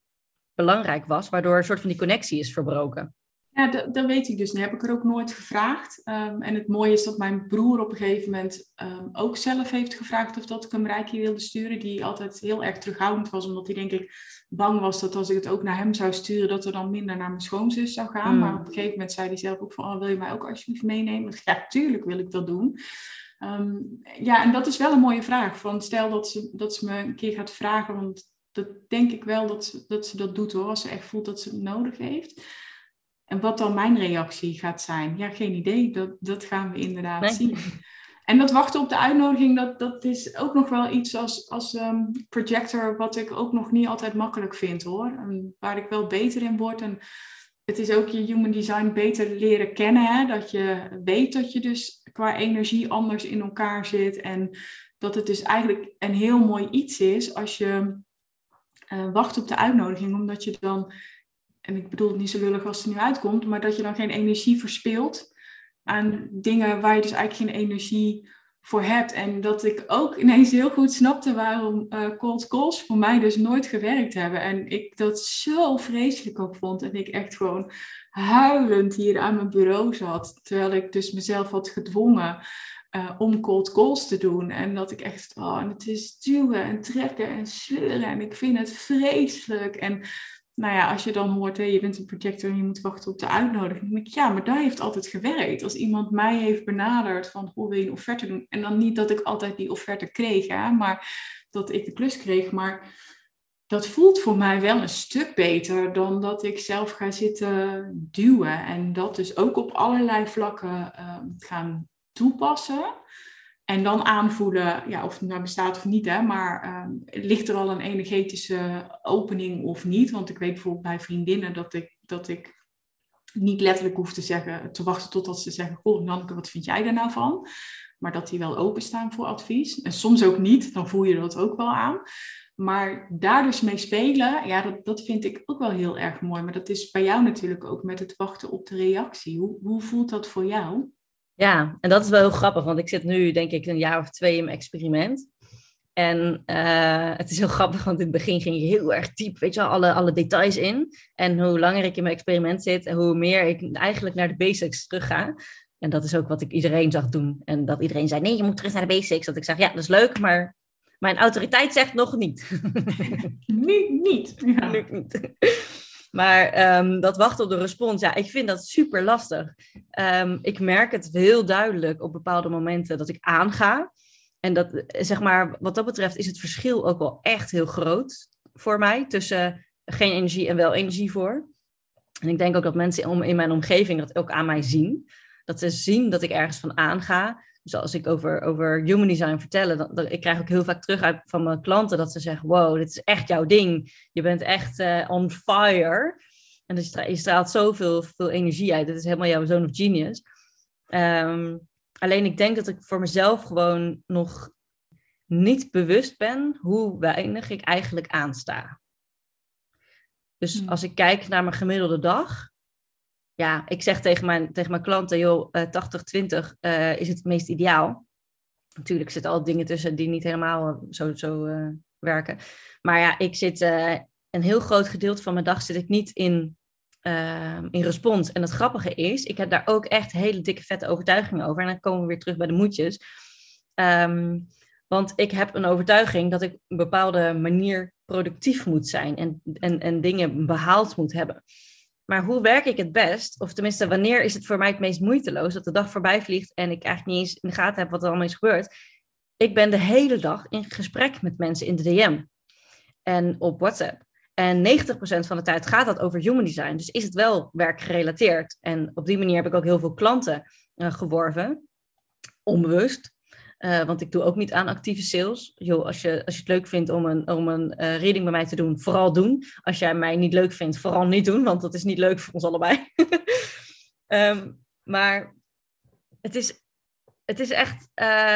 belangrijk was, waardoor een soort van die connectie is verbroken. Ja, dat, dat weet ik dus. Dat heb ik er ook nooit gevraagd. Um, en het mooie is dat mijn broer op een gegeven moment um, ook zelf heeft gevraagd of dat ik hem Reiki wilde sturen. Die altijd heel erg terughoudend was, omdat hij denk ik bang was dat als ik het ook naar hem zou sturen, dat er dan minder naar mijn schoonzus zou gaan. Mm. Maar op een gegeven moment zei hij zelf ook van, oh, wil je mij ook alsjeblieft meenemen? Ja, tuurlijk wil ik dat doen. Um, ja, en dat is wel een mooie vraag. Van stel dat ze, dat ze me een keer gaat vragen, want dat denk ik wel dat ze, dat ze dat doet hoor, als ze echt voelt dat ze het nodig heeft. En wat dan mijn reactie gaat zijn, ja, geen idee. Dat, dat gaan we inderdaad zien. En dat wachten op de uitnodiging, dat, dat is ook nog wel iets als, als um, projector, wat ik ook nog niet altijd makkelijk vind hoor. En waar ik wel beter in word. En het is ook je human design beter leren kennen. Hè? Dat je weet dat je dus qua energie anders in elkaar zit. En dat het dus eigenlijk een heel mooi iets is als je uh, wacht op de uitnodiging. Omdat je dan en ik bedoel het niet zo lullig als het nu uitkomt, maar dat je dan geen energie verspilt aan dingen waar je dus eigenlijk geen energie voor hebt. En dat ik ook ineens heel goed snapte waarom uh, cold calls voor mij dus nooit gewerkt hebben. En ik dat zo vreselijk ook vond. En ik echt gewoon huilend hier aan mijn bureau zat. Terwijl ik dus mezelf had gedwongen uh, om cold calls te doen. En dat ik echt, oh, en het is duwen en trekken en sleuren. En ik vind het vreselijk. En nou ja, als je dan hoort, hè, je bent een projector en je moet wachten op de uitnodiging. Denk ik, ja, maar dat heeft altijd gewerkt. Als iemand mij heeft benaderd van, hoe wil je een offerte doen? En dan niet dat ik altijd die offerte kreeg, hè, maar dat ik de klus kreeg. Maar dat voelt voor mij wel een stuk beter dan dat ik zelf ga zitten duwen. En dat dus ook op allerlei vlakken uh, gaan toepassen. En dan aanvoelen ja, of het nou bestaat of niet. Hè, maar uh, ligt er al een energetische opening of niet? Want ik weet bijvoorbeeld bij vriendinnen dat ik, dat ik niet letterlijk hoef te zeggen, te wachten totdat ze zeggen: Goh, Nanneke, wat vind jij daar nou van? Maar dat die wel openstaan voor advies. En soms ook niet, dan voel je dat ook wel aan. Maar daar dus mee spelen, ja, dat, dat vind ik ook wel heel erg mooi. Maar dat is bij jou natuurlijk ook met het wachten op de reactie. Hoe, hoe voelt dat voor jou? Ja, en dat is wel heel grappig, want ik zit nu denk ik een jaar of twee in mijn experiment. En uh, het is heel grappig, want in het begin ging je heel erg diep, weet je wel, alle, alle details in. En hoe langer ik in mijn experiment zit, en hoe meer ik eigenlijk naar de basics terug ga. En dat is ook wat ik iedereen zag doen. En dat iedereen zei, nee, je moet terug naar de basics. Dat ik zeg, ja, dat is leuk, maar mijn autoriteit zegt nog niet. nu niet. Ja. Nu niet. Maar um, dat wachten op de respons, ja, ik vind dat super lastig. Um, ik merk het heel duidelijk op bepaalde momenten dat ik aanga. En dat, zeg maar, wat dat betreft is het verschil ook wel echt heel groot voor mij tussen geen energie en wel energie voor. En ik denk ook dat mensen in mijn omgeving dat ook aan mij zien. Dat ze zien dat ik ergens van aanga. Dus als ik over, over human design vertel, dan, dan, ik krijg ook heel vaak terug uit van mijn klanten dat ze zeggen: Wow, dit is echt jouw ding. Je bent echt uh, on fire. En dus je straalt zoveel veel energie uit. Dit is helemaal jouw zone of genius. Um, alleen ik denk dat ik voor mezelf gewoon nog niet bewust ben hoe weinig ik eigenlijk aansta. Dus hmm. als ik kijk naar mijn gemiddelde dag, ja, ik zeg tegen mijn, tegen mijn klanten, joh, uh, 80-20 uh, is het meest ideaal. Natuurlijk zitten al dingen tussen die niet helemaal eh, zo, zo werken. Maar ja, ik zit een heel groot gedeelte van mijn dag zit ik niet in, in respons. En het grappige is, ik heb daar ook echt hele dikke vette overtuigingen over. En dan komen we weer terug bij de moedjes. Um, want ik heb een overtuiging dat ik een bepaalde manier productief moet zijn en, en, en dingen behaald moet hebben. Maar hoe werk ik het best? Of tenminste, wanneer is het voor mij het meest moeiteloos dat de dag voorbij vliegt en ik eigenlijk niet eens in de gaten heb wat er allemaal is gebeurd? Ik ben de hele dag in gesprek met mensen in de DM en op WhatsApp. En 90% van de tijd gaat dat over human design. Dus is het wel werkgerelateerd. En op die manier heb ik ook heel veel klanten uh, geworven, onbewust. Uh, want ik doe ook niet aan actieve sales. Yo, als, je, als je het leuk vindt om een, om een uh, reading bij mij te doen, vooral doen. Als jij mij niet leuk vindt, vooral niet doen, want dat is niet leuk voor ons allebei. um, maar het is, het is echt,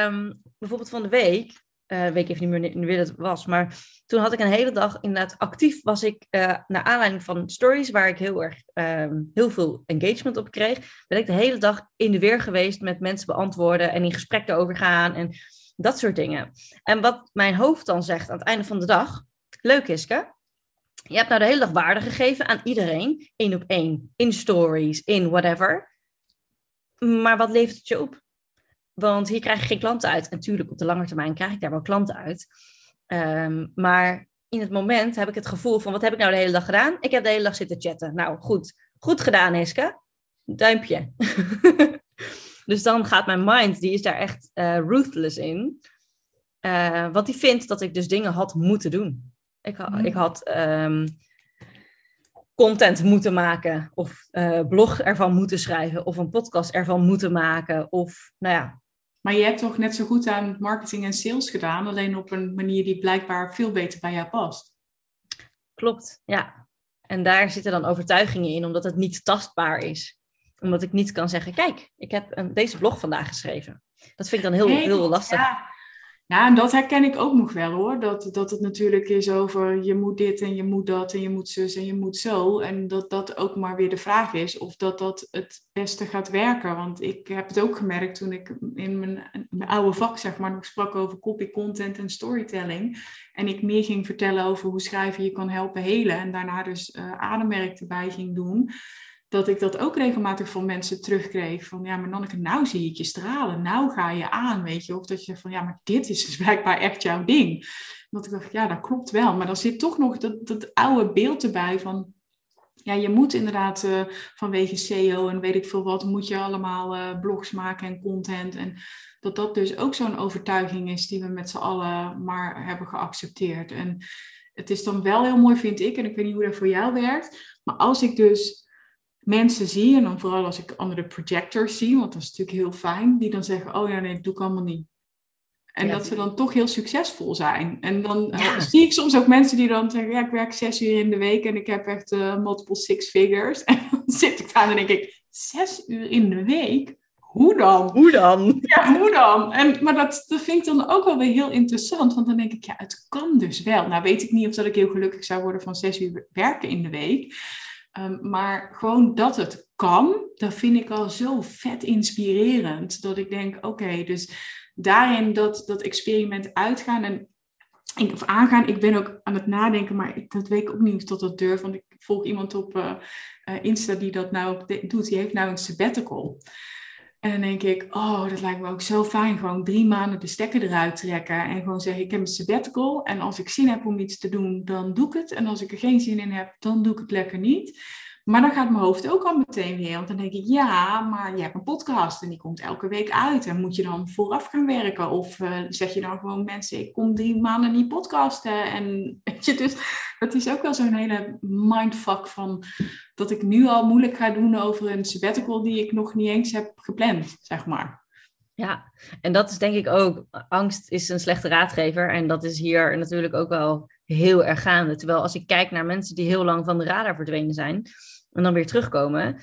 um, bijvoorbeeld van de week, uh, weet ik even niet meer wanneer het was, maar toen had ik een hele dag inderdaad actief was ik, uh, naar aanleiding van stories waar ik heel erg um, heel veel engagement op kreeg, ben ik de hele dag in de weer geweest met mensen beantwoorden en in gesprek erover gaan en dat soort dingen. En wat mijn hoofd dan zegt aan het einde van de dag, leuk Iske, je hebt nou de hele dag waarde gegeven aan iedereen, één op één, in stories, in whatever. Maar wat levert het je op? Want hier krijg je geen klanten uit. En natuurlijk, op de lange termijn krijg ik daar wel klanten uit. Um, maar in het moment heb ik het gevoel van, wat heb ik nou de hele dag gedaan? Ik heb de hele dag zitten chatten. Nou, goed. Goed gedaan, Iska. Duimpje. dus dan gaat mijn mind, die is daar echt uh, ruthless in. Uh, want die vindt dat ik dus dingen had moeten doen. Ik, ha mm. ik had um, content moeten maken, of uh, blog ervan moeten schrijven, of een podcast ervan moeten maken, of nou ja, maar je hebt toch net zo goed aan marketing en sales gedaan, alleen op een manier die blijkbaar veel beter bij jou past. Klopt, ja. En daar zitten dan overtuigingen in, omdat het niet tastbaar is. Omdat ik niet kan zeggen, kijk, ik heb een, deze blog vandaag geschreven. Dat vind ik dan heel, heel lastig. Ja. Ja, en dat herken ik ook nog wel hoor. Dat, dat het natuurlijk is over je moet dit en je moet dat en je moet zus en je moet zo. En dat dat ook maar weer de vraag is of dat dat het beste gaat werken. Want ik heb het ook gemerkt toen ik in mijn, mijn oude vak zeg maar nog sprak over copy, content en storytelling. En ik meer ging vertellen over hoe schrijven je kan helpen helen. En daarna dus uh, ademwerk erbij ging doen dat ik dat ook regelmatig van mensen terugkreeg. Van ja, maar Nanneke, nou zie ik je stralen. Nou ga je aan, weet je. Of dat je van ja, maar dit is dus blijkbaar echt jouw ding. Dat ik dacht, ja, dat klopt wel. Maar dan zit toch nog dat, dat oude beeld erbij van... Ja, je moet inderdaad uh, vanwege SEO en weet ik veel wat, moet je allemaal uh, blogs maken en content. En dat dat dus ook zo'n overtuiging is die we met z'n allen maar hebben geaccepteerd. En het is dan wel heel mooi, vind ik, en ik weet niet hoe dat voor jou werkt, maar als ik dus mensen zie, en dan vooral als ik andere projectors zie, want dat is natuurlijk heel fijn, die dan zeggen, oh ja, nee, dat doe ik allemaal niet. En dat ze dan toch heel succesvol zijn. En dan eh, zie ik soms ook mensen die dan zeggen, ja, ik werk zes uur in de week en ik heb echt uh, multiple six figures. En dan zit ik daar en denk ik, zes uur in de week? Hoe dan? Hoe dan? Ja, hoe dan? En, maar dat, dat vind ik dan ook wel weer heel interessant, want dan denk ik, ja, het kan dus wel. Nou weet ik niet of dat ik heel gelukkig zou worden van zes uur werken in de week. Um, maar gewoon dat het kan, dat vind ik al zo vet inspirerend. Dat ik denk, oké, dus daarin dat, dat experiment uitgaan en of aangaan. Ik ben ook aan het nadenken, maar ik, dat weet ik ook niet of dat durf. Want ik volg iemand op uh, Insta die dat nou doet. Die heeft nou een sabbatical. En dan denk ik, oh, dat lijkt me ook zo fijn. Gewoon drie maanden de stekker eruit trekken. En gewoon zeggen, ik heb een sabbatical. En als ik zin heb om iets te doen, dan doe ik het. En als ik er geen zin in heb, dan doe ik het lekker niet. Maar dan gaat mijn hoofd ook al meteen weer. Want dan denk ik, ja, maar je hebt een podcast en die komt elke week uit. En moet je dan vooraf gaan werken? Of uh, zeg je dan gewoon mensen, ik kom drie maanden niet podcasten. En weet je, dus dat is ook wel zo'n hele mindfuck van dat ik nu al moeilijk ga doen over een sabbatical die ik nog niet eens heb gepland, zeg maar. Ja, en dat is denk ik ook, angst is een slechte raadgever. En dat is hier natuurlijk ook wel heel erg gaande. Terwijl als ik kijk naar mensen die heel lang van de radar verdwenen zijn en dan weer terugkomen.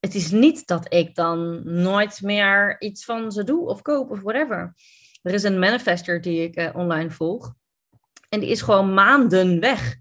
Het is niet dat ik dan nooit meer iets van ze doe of koop of whatever. Er is een manifester die ik uh, online volg. En die is gewoon maanden weg.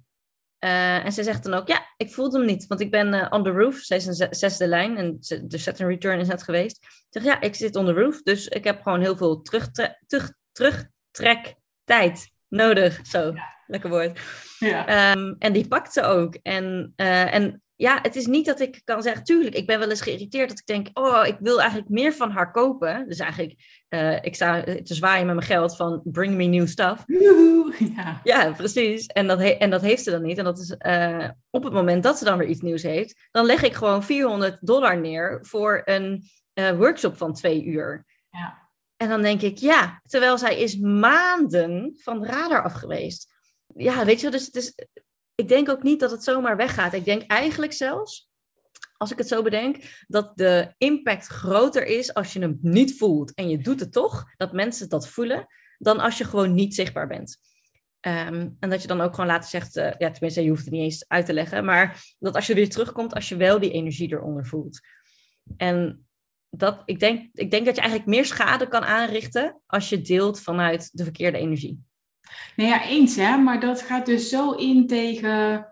Uh, en ze zegt dan ook, ja, ik voelde hem niet, want ik ben uh, on the roof. Zij is een zesde lijn en de set and return is net geweest. Ik zeg, ja, ik zit on the roof, dus ik heb gewoon heel veel terugtre terug, terugtrek tijd nodig. Zo, lekker woord. Ja. Um, en die pakt ze ook. En, uh, en ja, het is niet dat ik kan zeggen, tuurlijk, ik ben wel eens geïrriteerd dat ik denk, oh, ik wil eigenlijk meer van haar kopen. Dus eigenlijk, uh, ik sta te zwaaien met mijn geld van bring me new stuff. Ja, ja precies. En dat, en dat heeft ze dan niet. En dat is uh, op het moment dat ze dan weer iets nieuws heeft, dan leg ik gewoon 400 dollar neer voor een uh, workshop van twee uur. Ja. En dan denk ik, ja, terwijl zij is maanden van de radar af geweest. Ja, weet je, dus het is, ik denk ook niet dat het zomaar weggaat. Ik denk eigenlijk zelfs, als ik het zo bedenk, dat de impact groter is als je hem niet voelt en je doet het toch, dat mensen dat voelen, dan als je gewoon niet zichtbaar bent. Ehm, en dat je dan ook gewoon later zegt, uh, ja, tenminste, je hoeft het niet eens uit te leggen, maar dat als je weer terugkomt, als je wel die energie eronder voelt. En dat, ik, denk, ik denk dat je eigenlijk meer schade kan aanrichten als je deelt vanuit de verkeerde energie. Nee, ja, eens hè, maar dat gaat dus zo in tegen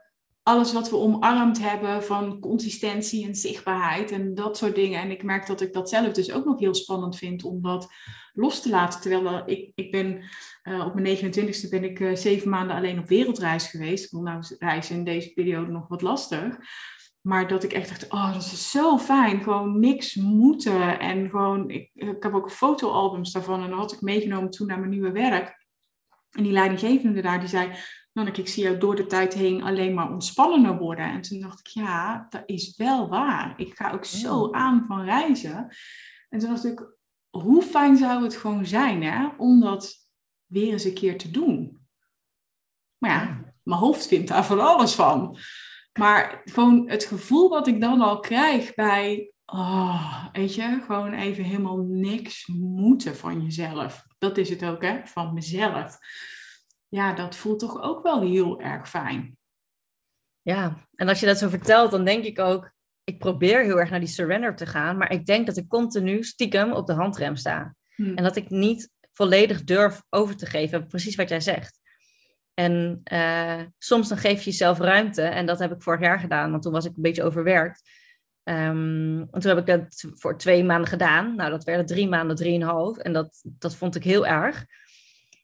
alles wat we omarmd hebben van consistentie en zichtbaarheid en dat soort dingen. En ik merk dat ik dat zelf dus ook nog heel spannend vind om dat los te laten. Terwijl ik, ik ben uh, op mijn 29ste ben ik uh, zeven maanden alleen op wereldreis geweest. Ik nou reizen in deze periode nog wat lastig. Maar dat ik echt dacht, oh, dat is zo fijn. Gewoon niks moeten. En gewoon, ik, ik heb ook fotoalbums daarvan. En dat had ik meegenomen toen naar mijn nieuwe werk. En die leidinggevende daar, die zei, Nanneke, ik zie jou door de tijd heen alleen maar ontspannender worden. En toen dacht ik, ja, dat is wel waar. Ik ga ook zo aan van reizen. En toen dacht ik, hoe fijn zou het gewoon zijn hè, om dat weer eens een keer te doen. Maar ja, mijn hoofd vindt daar van alles van. Maar gewoon het gevoel wat ik dan al krijg bij, oh, weet je, gewoon even helemaal niks moeten van jezelf. Dat is het ook, hè, van mezelf. Ja, dat voelt toch ook wel heel erg fijn. Ja, en als je dat zo vertelt, dan denk ik ook, ik probeer heel erg naar die surrender te gaan, maar ik denk dat ik continu stiekem op de handrem sta. Hmm. En dat ik niet volledig durf over te geven, precies wat jij zegt. En uh, soms dan geef je jezelf ruimte. En dat heb ik vorig jaar gedaan, want toen was ik een beetje overwerkt. Um, en toen heb ik dat voor twee maanden gedaan. Nou, dat werden drie maanden, drieënhalf. En dat, dat vond ik heel erg.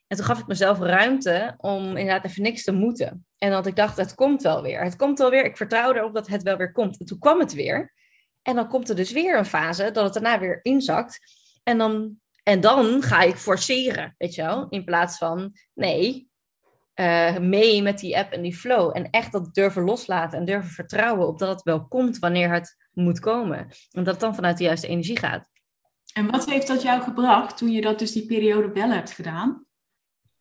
En toen gaf ik mezelf ruimte om inderdaad even niks te moeten. En dat ik dacht, het komt wel weer. Het komt wel weer. Ik vertrouw erop dat het wel weer komt. En toen kwam het weer. En dan komt er dus weer een fase dat het daarna weer inzakt. En dan, en dan ga ik forceren, weet je wel. In plaats van, nee, uh, mee met die app en die flow. En echt dat durven loslaten en durven vertrouwen op dat het wel komt wanneer het moet komen. En dat het dan vanuit de juiste energie gaat. En wat heeft dat jou gebracht toen je dat dus die periode wel hebt gedaan?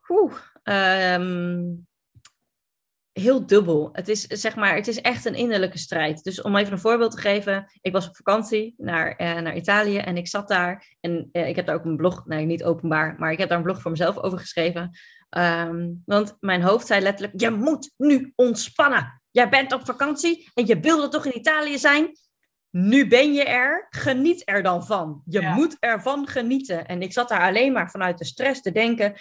Oeh, um, heel dubbel. Het is, zeg maar, het is echt een innerlijke strijd. Dus om even een voorbeeld te geven. Ik was op vakantie naar, uh, naar Italië en ik zat daar. En uh, ik heb daar ook een blog, nee niet openbaar, maar ik heb daar een blog voor mezelf over geschreven. Um, want mijn hoofd zei letterlijk, je moet nu ontspannen. Jij bent op vakantie en je wilde toch in Italië zijn? Nu ben je er, geniet er dan van. Je ja. moet ervan genieten. En ik zat daar alleen maar vanuit de stress te denken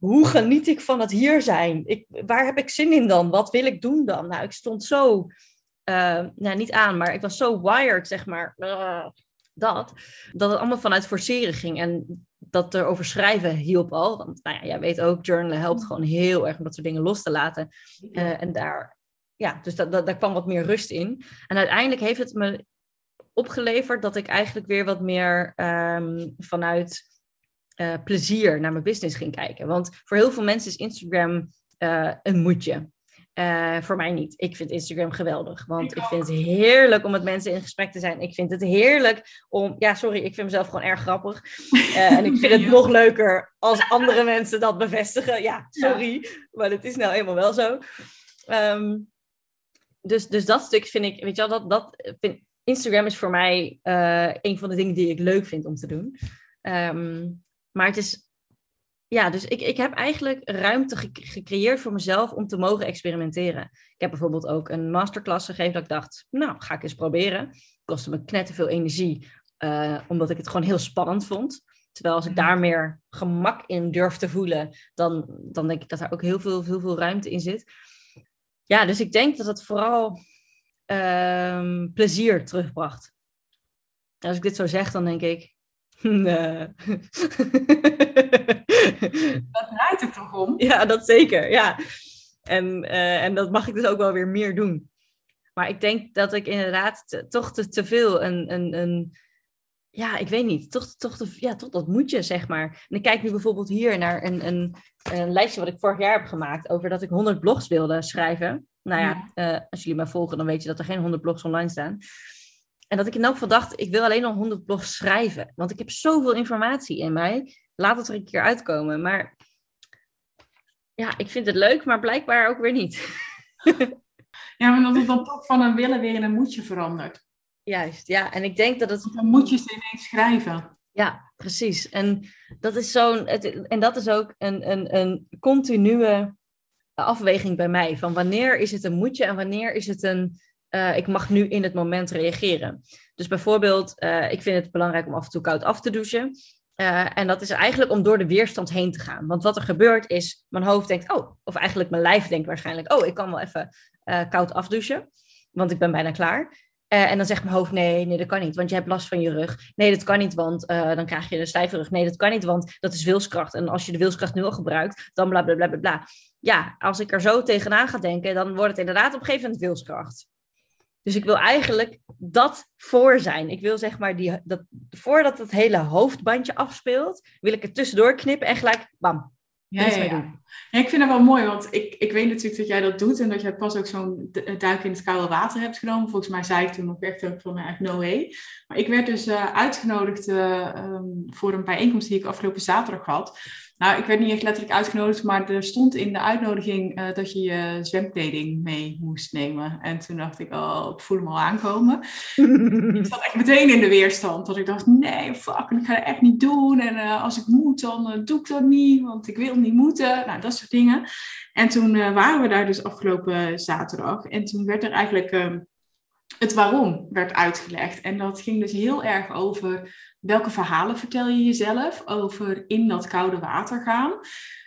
hoe geniet ik van het hier zijn? Ik, waar heb ik zin in dan? Wat wil ik doen dan? Nou, ik stond zo, uh, nou niet aan, maar ik was zo wired, zeg maar, uh, dat, dat het allemaal vanuit forceren ging. En dat erover schrijven hielp al. Want nou ja, jij weet ook, journalen helpt gewoon heel erg om dat soort dingen los te laten. Uh, en daar, ja, dus dat, dat, daar kwam wat meer rust in. En uiteindelijk heeft het me opgeleverd dat ik eigenlijk weer wat meer um, vanuit uh, plezier naar mijn business ging kijken. Want voor heel veel mensen is Instagram uh, een moedje. Uh, voor mij niet. Ik vind Instagram geweldig. Want ik, ik vind het heerlijk om met mensen in gesprek te zijn. Ik vind het heerlijk om. Ja, sorry, ik vind mezelf gewoon erg grappig. en ik vind het nog leuker als andere mensen dat bevestigen. Ja, sorry. Ja. Maar het is nou eenmaal wel zo. Um, dus, dus dat stuk vind ik. Weet je wel, dat, dat vind, Instagram is voor mij een van de dingen die ik leuk vind om te doen. Um, maar het is, ja, dus ik, ik heb eigenlijk ruimte gecreëerd voor mezelf om te mogen experimenteren. Ik heb bijvoorbeeld ook een masterclass gegeven dat ik dacht, nou, ga ik eens proberen. Het kostte me knetterveel energie, uh, omdat ik het gewoon heel spannend vond. Terwijl als ik daar mhm. meer gemak in durf te voelen, dan, dan denk ik dat er ook heel veel, heel veel ruimte in zit. Ja, dus ik denk dat het vooral uh, plezier terugbracht. Als ik dit zo zeg, dan denk ik, Nee. dat draait het toch om? Ja, dat zeker. Ja. En, uh, en dat mag ik dus ook wel weer meer doen. Maar ik denk dat ik inderdaad te, toch te, te veel een, een, een. Ja, ik weet niet. Toch, toch, te, ja, toch dat moet je, zeg maar. En ik kijk nu bijvoorbeeld hier naar een, een, een lijstje wat ik vorig jaar heb gemaakt. over dat ik 100 blogs wilde schrijven. Nou ja, ja. Uh, als jullie mij volgen, dan weet je dat er geen 100 blogs online staan. En dat ik in elk geval dacht, ik wil alleen nog 100 blogs schrijven. Want ik heb zoveel informatie in mij. Laat het er een keer uitkomen. Maar ja, ik vind het leuk, maar blijkbaar ook weer niet. ja, maar dat het dan toch van een willen weer in een moetje verandert. Juist, ja. En ik denk dat het... Dan moet je ze ineens schrijven. Ja, precies. En dat is zo'n... En dat is ook een, een, een continue afweging bij mij. Van wanneer is het een moetje en wanneer is het een uh, ik mag nu in het moment reageren. Dus bijvoorbeeld, uh, ik vind het belangrijk om af en toe koud af te douchen. Uh, en dat is eigenlijk om door de weerstand heen te gaan. Want wat er gebeurt is, mijn hoofd denkt, oh, of eigenlijk mijn lijf denkt waarschijnlijk, oh, ik kan wel even koud afdouchen, want ik ben bijna klaar. en dan zegt mijn hoofd, nee, nee, dat kan niet, want je hebt last van je rug. Nee, dat kan niet, want dan krijg je een stijve rug. Nee, dat kan niet, want dat is wilskracht. En als je de wilskracht nu al gebruikt, dan bla, bla, bla, bla, bla. Ja, als ik er zo tegenaan ga denken, dan wordt het inderdaad op een gegeven moment wilskracht. Dus ik wil eigenlijk dat voor zijn. Ik wil zeg maar, die, dat, voordat het hele hoofdbandje afspeelt, wil ik het tussendoor knippen en gelijk, bam. Ja, ja, ja. ja, ik vind dat wel mooi, want ik, ik weet natuurlijk dat jij dat doet en dat jij pas ook zo'n duik in het koude water hebt genomen. Volgens mij zei ik toen ook echt van, nou, no way. Maar ik werd dus uh, uitgenodigd uh, um, voor een bijeenkomst die ik afgelopen zaterdag had. Nou, ik werd niet echt letterlijk uitgenodigd, maar er stond in de uitnodiging uh, dat je je zwemkleding mee moest nemen. En toen dacht ik, oh, ik voel hem al aankomen. ik zat echt meteen in de weerstand. Dat ik dacht, nee, fuck, ik ga het echt niet doen. En uh, als ik moet, dan uh, doe ik dat niet, want ik wil niet moeten. Nou, dat soort dingen. En toen waren we daar dus afgelopen zaterdag. En toen werd er eigenlijk ehm, het waarom werd uitgelegd. En dat ging dus heel erg over welke verhalen vertel je jezelf over in dat koude water gaan.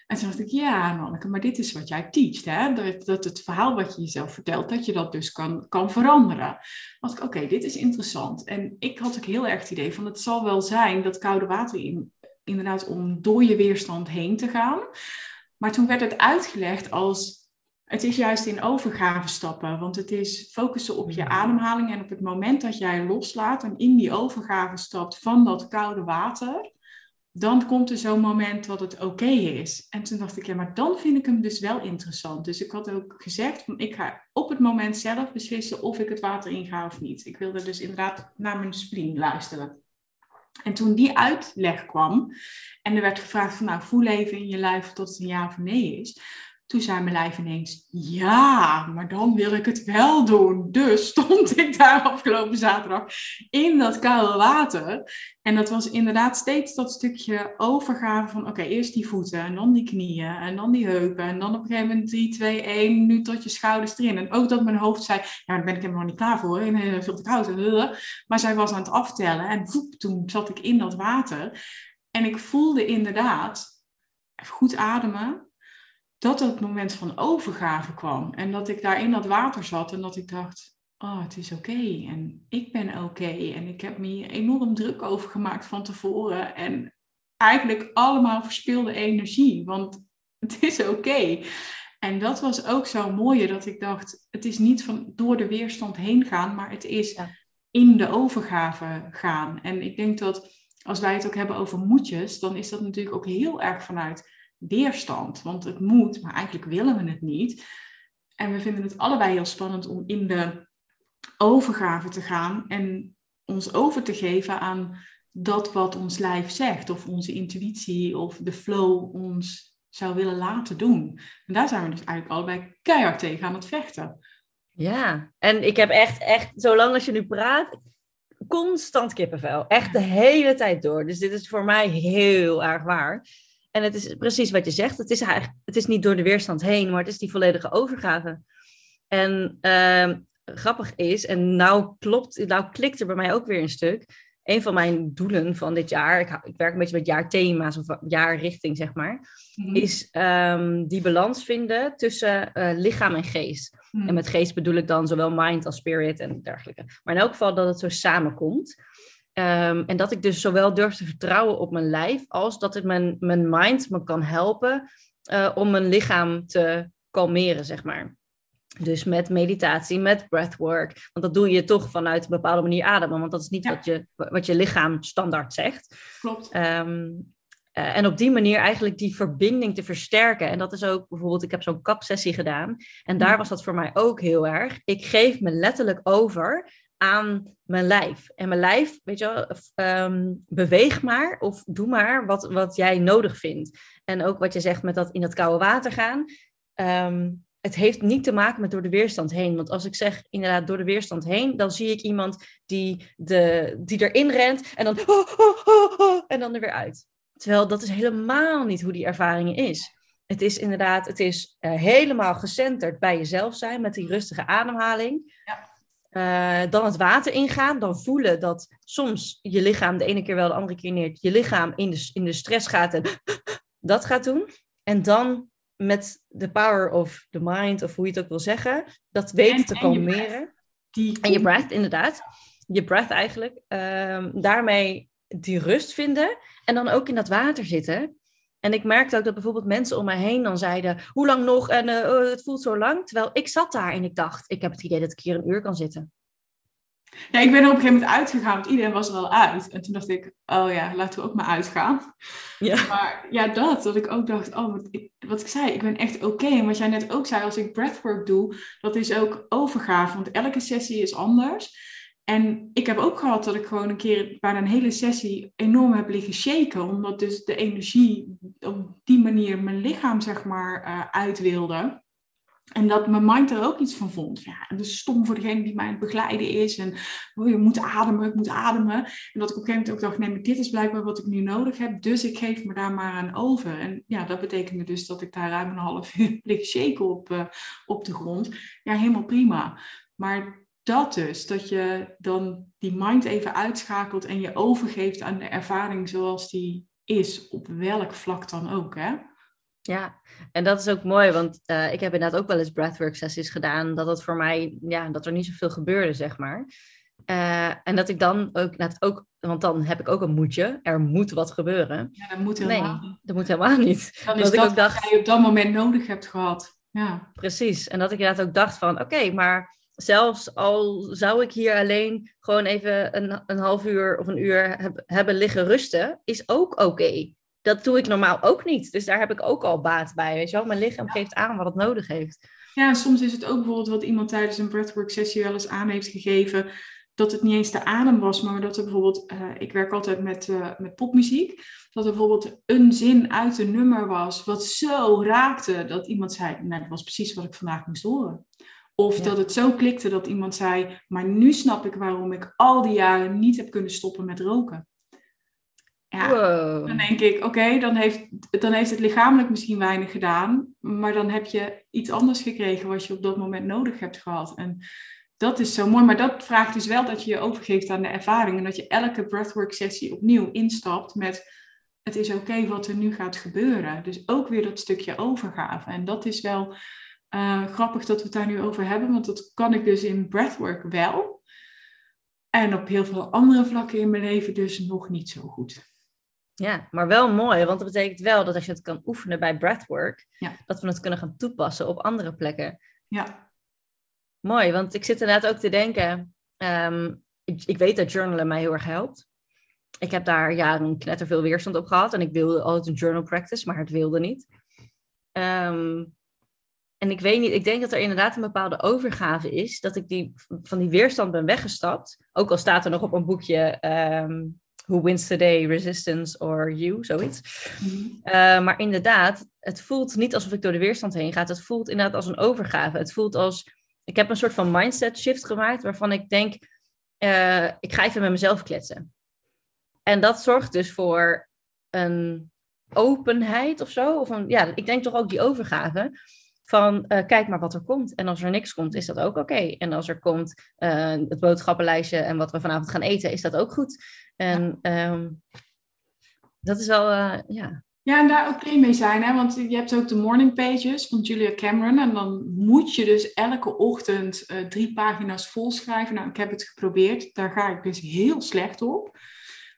En toen dacht ik, ja, Manneke, maar dit is wat jij teacht. Hè? Dat, het verhaal wat je jezelf vertelt, dat je dat dus kan, kan veranderen. dacht ik, oké, dit is interessant. En ik had ook heel erg het idee van, het zal wel zijn dat koude water in inderdaad om door je weerstand heen te gaan. Maar toen werd het uitgelegd als het is juist in overgave stappen, want het is focussen op je ademhaling en op het moment dat jij loslaat en in die overgave stapt van dat koude water, dan komt er zo'n moment dat het oké is. En toen dacht ik, ja, maar dan vind ik hem dus wel interessant. Dus ik had ook gezegd, ik ga op het moment zelf beslissen of ik het water inga of niet. Ik wilde dus inderdaad naar mijn spleen luisteren. En toen die uitleg kwam en er werd gevraagd van nou voel even in je lijf tot het een ja of nee is. Toen zei mijn lijf ineens, ja, maar dan wil ik het wel doen. Dus stond ik daar afgelopen zaterdag in dat koude water. En dat was inderdaad steeds dat stukje overgave van, oké, eerst die voeten en dan die knieën en dan die heupen. En dan op een gegeven moment 3, 2, 1, nu tot je schouders erin. En ook dat mijn hoofd zei, ja, daar ben ik helemaal niet klaar voor. En, veel te koud. Maar zij was aan het aftellen en toen zat ik in dat water. En ik voelde inderdaad, goed ademen, dat het moment van overgave kwam. En dat ik daar in dat water zat en dat ik dacht, oh, het is oké. En ik ben oké. En ik heb me hier enorm druk over gemaakt van tevoren. En eigenlijk allemaal verspilde energie, want het is oké. En dat was ook zo mooie, dat ik dacht, het is niet van door de weerstand heen gaan, maar het is in de overgave gaan. En ik denk dat als wij het ook hebben over moedjes, dan is dat natuurlijk ook heel erg vanuit weerstand. Want het moet, maar eigenlijk willen we het niet. En we vinden het allebei heel spannend om in de overgave te gaan en ons over te geven aan dat wat ons lijf zegt, of onze intuïtie of de flow ons zou willen laten doen. En daar zijn we dus eigenlijk allebei keihard tegen aan het vechten. Ja, en ik heb echt, echt, zolang als je nu praat, constant kippenvel. Echt de hele tijd door. Dus dit is voor mij heel erg waar. En het is precies wat je zegt. Het is, eigenlijk, het is niet door de weerstand heen, maar het is die volledige overgave. En uh, grappig is, en nou klopt, nou klikt er bij mij ook weer een stuk. Een van mijn doelen van dit jaar, ik, ik werk een beetje met jaarthema's of jaarrichting, zeg maar, mhm. is um, die balans vinden tussen uh, lichaam en geest. Mhm. En met geest bedoel ik dan zowel mind als spirit en dergelijke. Maar in elk geval dat het zo samenkomt. Um, en dat ik dus zowel durf te vertrouwen op mijn lijf, als dat het mijn, mijn mind me kan helpen uh, om mijn lichaam te kalmeren, zeg maar. Dus met meditatie, met breathwork. Want dat doe je toch vanuit een bepaalde manier ademen. Want dat is niet wat, je, wat je lichaam standaard zegt. Klopt. Um, uh, en op die manier eigenlijk die verbinding te versterken. En dat is ook bijvoorbeeld, ik heb zo'n kapsessie gedaan. En daar mm. was dat voor mij ook heel erg. Ik geef me letterlijk over aan mijn lijf. En mijn lijf, weet je wel, um, beweeg maar of doe maar wat, wat jij nodig vindt. En ook wat je zegt met dat in dat koude water gaan. Um, het heeft niet te maken met door de weerstand heen. Want als ik zeg inderdaad door de weerstand heen, dan zie ik iemand die, de, die erin rent en dan, en dan er weer uit. Terwijl dat is helemaal niet hoe die ervaring is. Het is inderdaad, het is uh, helemaal gecenterd bij jezelf zijn met die rustige ademhaling. Ja. Uh, dan het water ingaan, dan voelen dat soms je lichaam de ene keer wel, de andere keer niet, je lichaam in de, in de stress gaat en dat gaat doen. En dan met de power of the mind, of hoe je het ook wil zeggen, dat weten te kalmeren. Die... En je breath, inderdaad. Je breath eigenlijk. Um, daarmee die rust vinden. En dan ook in dat water zitten. En ik merkte ook dat bijvoorbeeld mensen om mij heen dan zeiden: Hoe lang nog? En uh, oh, het voelt zo lang. Terwijl ik zat daar en ik dacht: Ik heb het idee dat ik hier een uur kan zitten. Ja, ik ben er op een gegeven moment uitgegaan, want iedereen was er al uit. En toen dacht ik, oh ja, laten we ook maar uitgaan. Ja. Maar ja, dat, dat ik ook dacht, oh, wat ik, wat ik zei, ik ben echt oké. En wat jij net ook zei, als ik breathwork doe, dat is ook overgave. Want elke sessie is anders. En ik heb ook gehad dat ik gewoon een keer bijna een hele sessie enorm heb liggen shaken. Omdat dus de energie op die manier mijn lichaam, zeg maar, uh, uit wilde. En dat mijn mind er ook iets van vond. Ja, en dus stom voor degene die mij aan het begeleiden is. En oh, je moet ademen, ik moet ademen. En dat ik op een gegeven moment ook dacht, nee, maar dit is blijkbaar wat ik nu nodig heb. Dus ik geef me daar maar aan over. En ja, dat betekende dus dat ik daar ruim een half uur lig shaken op, uh, op de grond. Ja, helemaal prima. Maar dat dus, dat je dan die mind even uitschakelt en je overgeeft aan de ervaring zoals die is, op welk vlak dan ook, hè? Ja, en dat is ook mooi, want uh, ik heb inderdaad ook wel eens breathwork sessies gedaan, dat het voor mij, ja, dat er niet zoveel gebeurde, zeg maar. Uh, en dat ik dan ook, net ook, want dan heb ik ook een moedje. Er moet wat gebeuren. Ja, dat moet helemaal nee, dat moet helemaal niet. Dan is dat, ik ook dacht, wat je op dat moment nodig hebt gehad. Ja. Precies. En dat ik inderdaad ook dacht van, oké, maar zelfs al zou ik hier alleen gewoon even een, een half uur of een uur heb, hebben liggen rusten, is ook oké. Dat doe ik normaal ook niet. Dus daar heb ik ook al baat bij. Weet je wel? Mijn lichaam geeft aan wat het nodig heeft. Ja, soms is het ook bijvoorbeeld wat iemand tijdens een breathwork sessie wel eens aan heeft gegeven. Dat het niet eens de adem was, maar dat er bijvoorbeeld, uh, ik werk altijd met, uh, met popmuziek, dat er bijvoorbeeld een zin uit een nummer was wat zo raakte dat iemand zei, nou dat was precies wat ik vandaag moest horen. Of dat het zo klikte dat iemand zei, maar nu snap ik waarom ik al die jaren niet heb kunnen stoppen met roken. Ja, dan denk ik, oké, dan, heeft, dan heeft het lichamelijk misschien weinig gedaan, maar dan heb je iets anders gekregen wat je op dat moment nodig hebt gehad. En dat is zo mooi, maar dat vraagt dus wel dat je je overgeeft aan de ervaring en dat je elke breathwork sessie opnieuw instapt met het is oké wat er nu gaat gebeuren. Dus ook weer dat stukje overgave. En dat is wel uh, grappig dat we het daar nu over hebben, want dat kan ik dus in breathwork wel. En op heel veel andere vlakken in mijn leven dus nog niet zo goed. Ja, maar wel mooi, want dat betekent wel dat als je het kan oefenen bij breathwork, ja. dat we het kunnen gaan toepassen op andere plekken. Ja. Mooi, want ik zit inderdaad ook te denken, um, ik, ik, weet dat journalen mij heel erg helpt. Ik heb daar jaren knetterveel weerstand op gehad en ik wilde altijd een journal practice, maar het wilde niet. Um, en ik weet niet, ik denk dat er inderdaad een bepaalde overgave is, dat ik die, van die weerstand ben weggestapt. Ook al staat er nog op een boekje um, Who Wins Today, Resistance or You, zoiets. Mhm. Eh, maar inderdaad, het voelt niet alsof ik door de weerstand heen ga. Het voelt inderdaad als een overgave. Het voelt als, ik heb een soort van mindset shift gemaakt, waarvan ik denk, uh, ik ga even met mezelf kletsen. En dat zorgt dus voor een openheid of zo. Of een, ja, ik denk toch ook die overgave van uh, kijk maar wat er komt. En als er niks komt, is dat ook oké. En als er komt uh, het boodschappenlijstje en wat we vanavond gaan eten, is dat ook goed. En um, dat is wel, uh, ja. Ja, en daar oké mee zijn, hè? want je hebt ook de morning pages van Julia Cameron. En dan moet je dus elke ochtend drie pagina's volschrijven. Nou, ik heb het geprobeerd. Daar ga ik dus heel slecht op.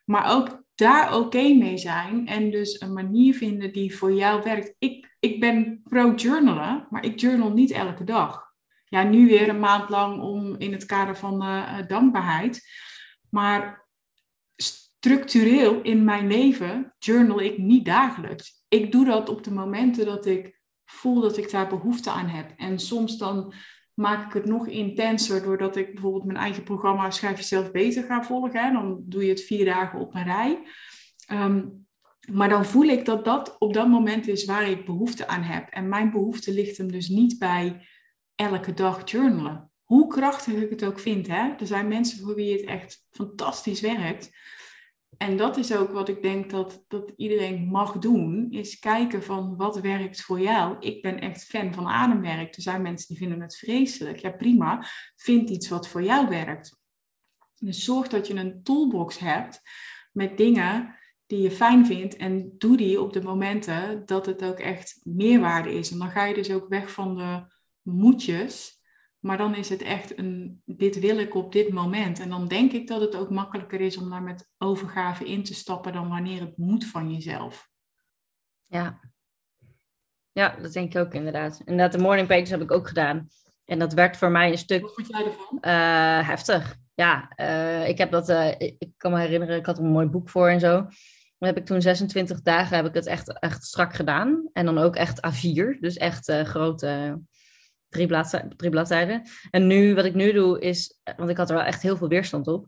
Maar ook daar oké mee zijn en dus een manier vinden die voor jou werkt. Ik, ik ben pro-journalen, maar ik journal niet elke dag. Ja, nu weer een maand lang om in het kader van uh, dankbaarheid. Maar structureel in mijn leven journal ik niet dagelijks. Ik doe dat op de momenten dat ik voel dat ik daar behoefte aan heb. En soms dan maak ik het nog intenser doordat ik bijvoorbeeld mijn eigen programma Schrijf jezelf beter ga volgen. Hè. Dan doe je het vier dagen op een rij. Ehm, maar dan voel ik dat dat op dat moment is waar ik behoefte aan heb. En mijn behoefte ligt hem dus niet bij elke dag journalen. Hoe krachtig ik het ook vind. Hè? Er zijn mensen voor wie het echt fantastisch werkt. En dat is ook wat ik denk dat, dat iedereen mag doen, is kijken van wat werkt voor jou. Ik ben echt fan van ademwerk. Er zijn mensen die vinden het vreselijk. Ja, prima. Vind iets wat voor jou werkt. Dus zorg dat je een toolbox hebt met dingen die je fijn vindt en doe die op de momenten dat het ook echt meerwaarde is. En dan ga je dus ook weg van de moedjes maar dan is het echt een, dit wil ik op dit moment. En dan denk ik dat het ook makkelijker is om daar met overgave in te stappen dan wanneer het moet van jezelf. Ja. Ja, dat denk ik ook inderdaad. Inderdaad, de morning pages heb ik ook gedaan. En dat werkt voor mij een stuk... Wat vond jij ervan? Uh, heftig. Ja, uh, ik heb dat... Uh, ik kan me herinneren, ik had er een mooi boek voor en zo. Dan heb ik toen 26 dagen heb ik het echt, echt strak gedaan. En dan ook echt A4. Dus echt grote drie, bladzijden, drie bladzijden. En nu, wat ik nu doe, is, want ik had er wel echt heel veel weerstand op.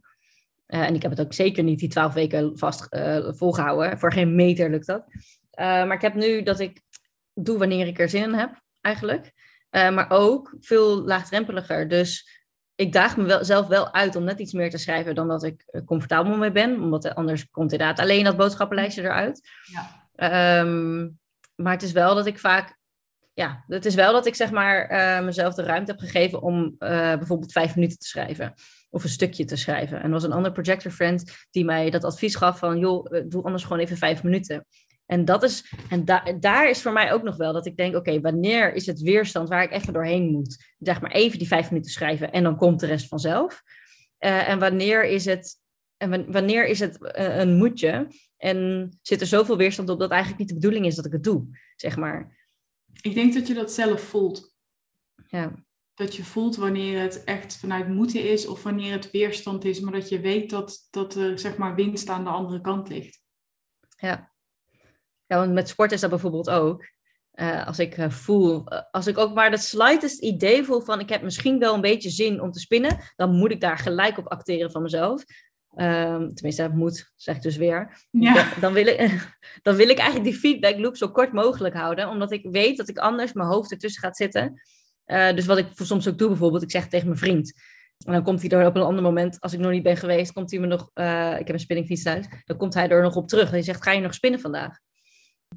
Uh, en ik heb het ook zeker niet die twaalf weken vast volgehouden. Voor geen meter lukt dat. Maar ik heb nu dat ik doe wanneer ik er zin in heb, eigenlijk. maar ook veel laagdrempeliger. Dus ik daag mezelf wel uit om net iets meer te schrijven dan dat ik comfortabel mee ben. Omdat anders komt inderdaad alleen dat boodschappenlijstje eruit. Ja. Um, maar het is wel dat ik vaak ja, het is wel dat ik zeg maar uh, mezelf de ruimte heb gegeven om uh, bijvoorbeeld vijf minuten te schrijven. Of een stukje te schrijven. En er was een ander projector friend die mij dat advies gaf van, joh, eh, doe anders gewoon even vijf minuten. En dat is, en da daar is voor mij ook nog wel dat ik denk, oké, wanneer is het weerstand waar ik even doorheen moet? Zeg maar even die vijf minuten schrijven en dan komt de rest vanzelf. en wanneer is het, en wanneer is het een moedje? En zit er zoveel weerstand op dat eigenlijk niet de bedoeling is dat ik het doe, zeg maar. Ik denk dat je dat zelf voelt. Ja. Dat je voelt wanneer het echt vanuit moeten is of wanneer het weerstand is, maar dat je weet dat, dat er zeg maar winst aan de andere kant ligt. Ja. Ja, want met sport is dat bijvoorbeeld ook. Uh, als ik uh, voel, uh, als ik ook maar het slightest idee voel van ik heb misschien wel een beetje zin om te spinnen, dan moet ik daar gelijk op acteren van mezelf. Um, tenminste, dat moet, zeg ik dus weer. Ja. Dan, dan, wil ik, dan wil ik eigenlijk die feedback loop zo kort mogelijk houden, omdat ik weet dat ik anders mijn hoofd ertussen gaat zitten. dus wat ik soms ook doe bijvoorbeeld, ik zeg tegen mijn vriend, en dan komt hij er op een ander moment, als ik nog niet ben geweest, komt hij me nog, ik heb een spinningfiets thuis, dan komt hij er nog op terug. En hij zegt, ga je nog spinnen vandaag?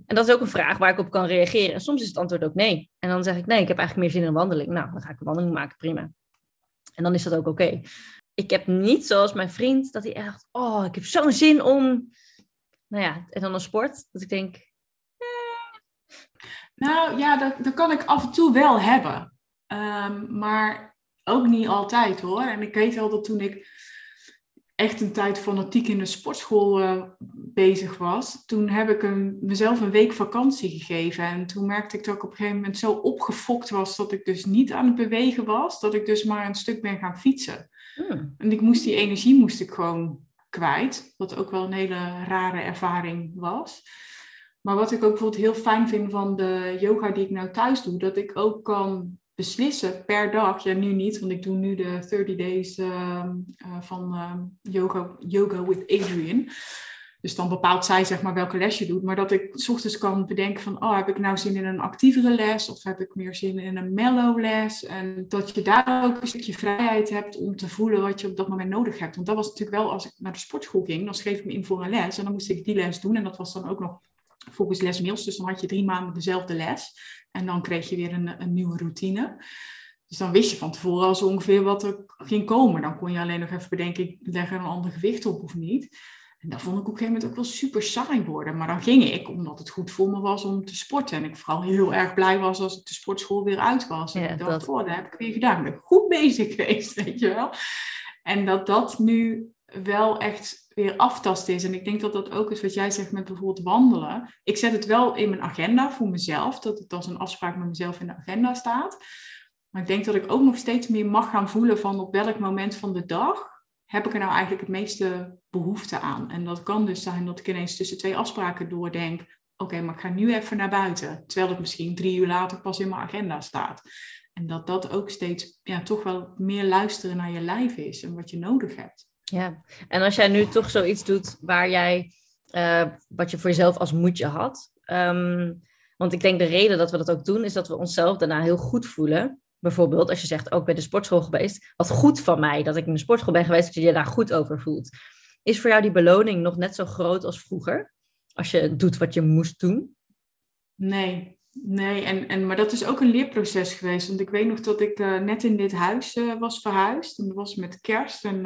En dat is ook een vraag waar ik op kan reageren. En soms is het antwoord ook nee. En dan zeg ik nee, ik heb eigenlijk meer zin in een wandeling. Nou, dan ga ik een wandeling maken, prima. En dan is dat ook oké. Ik heb niet zoals mijn vriend dat hij echt, oh, ik heb zo'n zin om, nou ja, en dan een sport. Dat ik denk, eh. Nou ja, dat, dat kan ik af en toe wel hebben. Um, maar ook niet altijd hoor. En ik weet wel dat toen ik echt een tijd fanatiek in de sportschool uh, bezig was, toen heb ik een, mezelf een week vakantie gegeven. En toen merkte ik dat ik op een gegeven moment zo opgefokt was dat ik dus niet aan het bewegen was, dat ik dus maar een stuk ben gaan fietsen. Hmm. En ik moest die energie moest ik gewoon kwijt, wat ook wel een hele rare ervaring was. Maar wat ik ook bijvoorbeeld heel fijn vind van de yoga die ik nou thuis doe, dat ik ook kan beslissen per dag. Ja, nu niet, want ik doe nu de 30 days uh, uh, van uh, yoga, yoga with Adrian. Dus dan bepaalt zij zeg maar welke les je doet. Maar dat ik s ochtends kan bedenken van, oh, heb ik nou zin in een actievere les? Of heb ik meer zin in een mellow les? En dat je daar ook een stukje vrijheid hebt om te voelen wat je op dat moment nodig hebt. Want dat was natuurlijk wel, als ik naar de sportschool ging, dan schreef ik me in voor een les. En dan moest ik die les doen. En dat was dan ook nog volgens Les Mills. Dus dan had je drie maanden dezelfde les. En dan kreeg je weer een, een nieuwe routine. Dus dan wist je van tevoren al zo ongeveer wat er ging komen. Dan kon je alleen nog even bedenken, ik leg er een ander gewicht op of niet. En dat vond ik op een gegeven moment ook wel super saai worden. Maar dan ging ik, omdat het goed voor me was om te sporten. En ik vooral heel erg blij was als ik de sportschool weer uit was. En ik dacht, dat... oh, dat heb ik weer gedaan. Ik ben goed bezig geweest, weet je wel. En dat dat nu wel echt weer aftast is. En ik denk dat dat ook is wat jij zegt met bijvoorbeeld wandelen. Ik zet het wel in mijn agenda voor mezelf, dat het als een afspraak met mezelf in de agenda staat. Maar ik denk dat ik ook nog steeds meer mag gaan voelen van op welk moment van de dag heb ik er nou eigenlijk het meeste behoefte aan. En dat kan dus zijn dat ik ineens tussen twee afspraken doordenk, oké, maar ik ga nu even naar buiten. Terwijl het misschien drie uur later pas in mijn agenda staat. En dat dat ook steeds ja, toch wel meer luisteren naar je lijf is en wat je nodig hebt. Ja, en als jij nu toch zoiets doet waar jij, uh, wat je voor jezelf als moedje had. Um, want ik denk de reden dat we dat ook doen, is dat we onszelf daarna heel goed voelen. Bijvoorbeeld als je zegt, ook bij de sportschool geweest. Wat goed van mij dat ik in de sportschool ben geweest, dat je je daar goed over voelt. Is voor jou die beloning nog net zo groot als vroeger? Als je doet wat je moest doen? Nee, Nee, en, en, maar dat is ook een leerproces geweest. Want ik weet nog dat ik uh, net in dit huis uh, was verhuisd. En dat was met kerst. En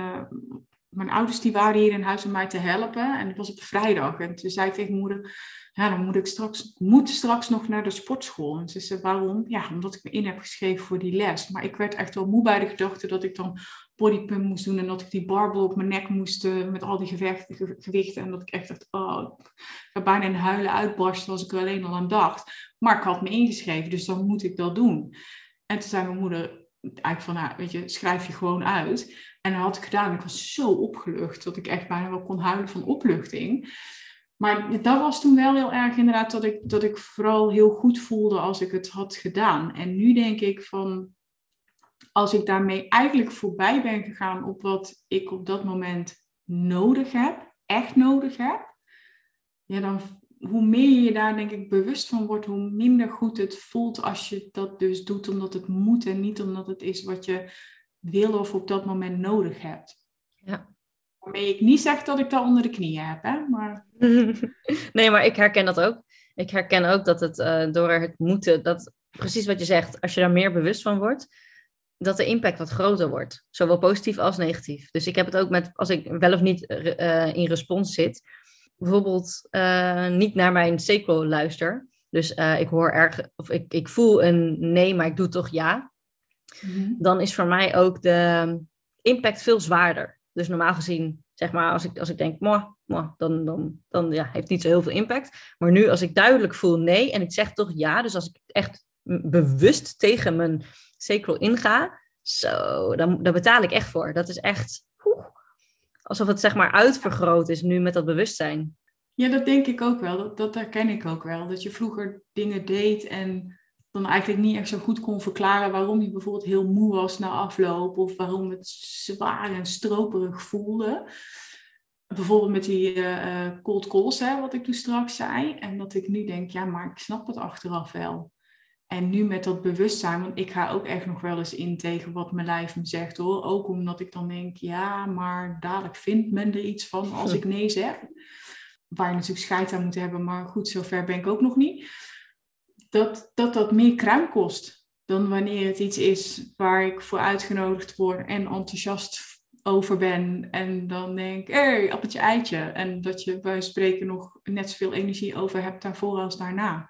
mijn ouders die waren hier in huis om mij te helpen. En het was op vrijdag. En toen zei ik tegen moeder, ja, dan moet ik straks, moet straks nog naar de sportschool. En ze zei, waarom? Ja, omdat ik me in heb geschreven voor die les. Maar ik werd echt wel moe bij de gedachte dat ik dan bodypump moest doen. En dat ik die barbel op mijn nek moest uh, met al die gevechten, gewichten. En dat ik echt dacht, oh, ik ga bijna in huilen uitbarsten als ik er alleen al aan dacht. Maar ik had me ingeschreven, dus dan moet ik dat doen. En toen zei mijn moeder eigenlijk van, nou, weet je, schrijf je gewoon uit. En dat had ik gedaan. Ik was zo opgelucht dat ik echt bijna wel kon huilen van opluchting. Maar dat was toen wel heel erg inderdaad dat ik, dat ik vooral heel goed voelde als ik het had gedaan. En nu denk ik van, als ik daarmee eigenlijk voorbij ben gegaan op wat ik op dat moment nodig heb, echt nodig heb, ja, dan hoe meer je daar denk ik bewust van wordt, hoe minder goed het voelt als je dat dus doet omdat het moet en niet omdat het is wat je wil of op dat moment nodig hebt. Ja. Waarmee ik niet zeg dat ik dat onder de knieën heb, hè? Maar... nee, maar ik herken dat ook. Ik herken ook dat het uh, door het moeten, dat precies wat je zegt, als je daar meer bewust van wordt, dat de impact wat groter wordt. Zowel positief als negatief. Dus ik heb het ook met, als ik wel of niet uh, in respons zit, bijvoorbeeld uh, niet naar mijn sequel luister. Dus ik hoor erg, of ik, ik voel een nee, maar ik doe toch ja. Mhm. Dan is voor mij ook de, impact veel zwaarder. Dus normaal gezien, zeg maar, als ik, als ik denk, moh, moh, dan, dan, dan ja, heeft niet zo heel veel impact. Maar nu, als ik duidelijk voel nee en ik zeg toch ja, dus als ik echt bewust tegen mijn sacral inga, zo, dan, daar betaal ik echt voor. Dat is echt alsof het zeg maar uitvergroot is nu met dat bewustzijn. Ja, dat denk ik ook wel. Dat, dat herken ik ook wel. Dat je vroeger dingen deed en dan eigenlijk niet echt zo goed kon verklaren waarom je bijvoorbeeld heel moe was na afloop of waarom het zwaar en stroperig voelde. Bijvoorbeeld met die uh, cold calls, hè, wat ik toen straks zei. En dat ik nu denk, ja, maar ik snap het achteraf wel. En nu met dat bewustzijn, want ik ga ook echt nog wel eens in tegen wat mijn lijf me zegt hoor. Ook omdat ik dan denk, ja, maar dadelijk vindt men er iets van als ik nee zeg. Waar je natuurlijk scheid aan moet hebben, maar goed, zover ben ik ook nog niet. Dat dat, dat meer kruim kost dan wanneer het iets is waar ik voor uitgenodigd word en enthousiast over ben. En dan denk, hé, hey, appeltje eitje. En dat je bij spreken nog net zoveel energie over hebt daarvoor als daarna.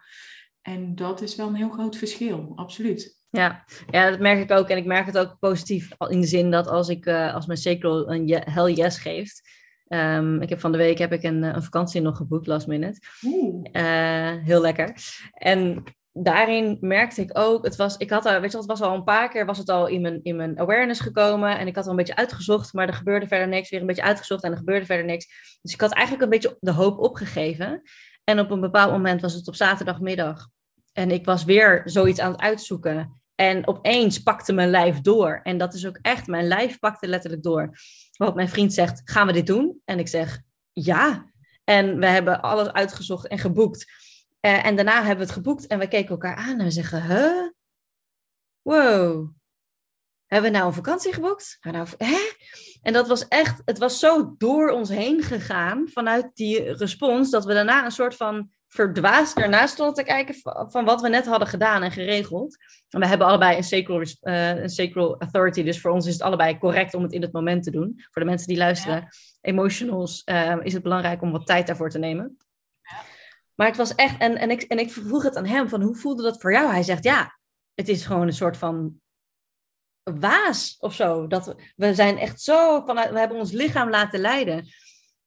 En dat is wel een heel groot verschil, absoluut. Ja, ja, dat merk ik ook. En ik merk het ook positief in de zin dat als, ik, uh, als mijn sacral een hell yes geeft. Um, ik heb van de week heb ik een, een vakantie nog geboekt, last minute. Uh, heel lekker. En daarin merkte ik ook, het was, ik had er, weet je, het was al een paar keer, was het al in mijn, in mijn awareness gekomen en ik had al een beetje uitgezocht, maar er gebeurde verder niks, weer een beetje uitgezocht en er gebeurde verder niks. Dus ik had eigenlijk een beetje de hoop opgegeven. En op een bepaald moment was het op zaterdagmiddag. En ik was weer zoiets aan het uitzoeken. En opeens pakte mijn lijf door. En dat is ook echt, mijn lijf pakte letterlijk door. Wat mijn vriend zegt, gaan we dit doen? En ik zeg, ja. En we hebben alles uitgezocht en geboekt. Uh, en daarna hebben we het geboekt en we keken elkaar aan en we zeggen, huh? Wow. Hebben we nou een vakantie geboekt? Nou, hè? En dat was echt, het was zo door ons heen gegaan vanuit die respons, dat we daarna een soort van verdwaasd ernaast stonden te kijken van, wat we net hadden gedaan en geregeld. En we hebben allebei een sacral, uh, een sacral authority, dus voor ons is het allebei correct om het in het moment te doen. Voor de mensen die luisteren, ja. emotionals, uh, is het belangrijk om wat tijd daarvoor te nemen. Ja. Maar het was echt, en, en, ik, en ik vroeg het aan hem, van hoe voelde dat voor jou? Hij zegt, ja, het is gewoon een soort van waas of zo. Dat we, we zijn echt zo vanuit, we hebben ons lichaam laten leiden.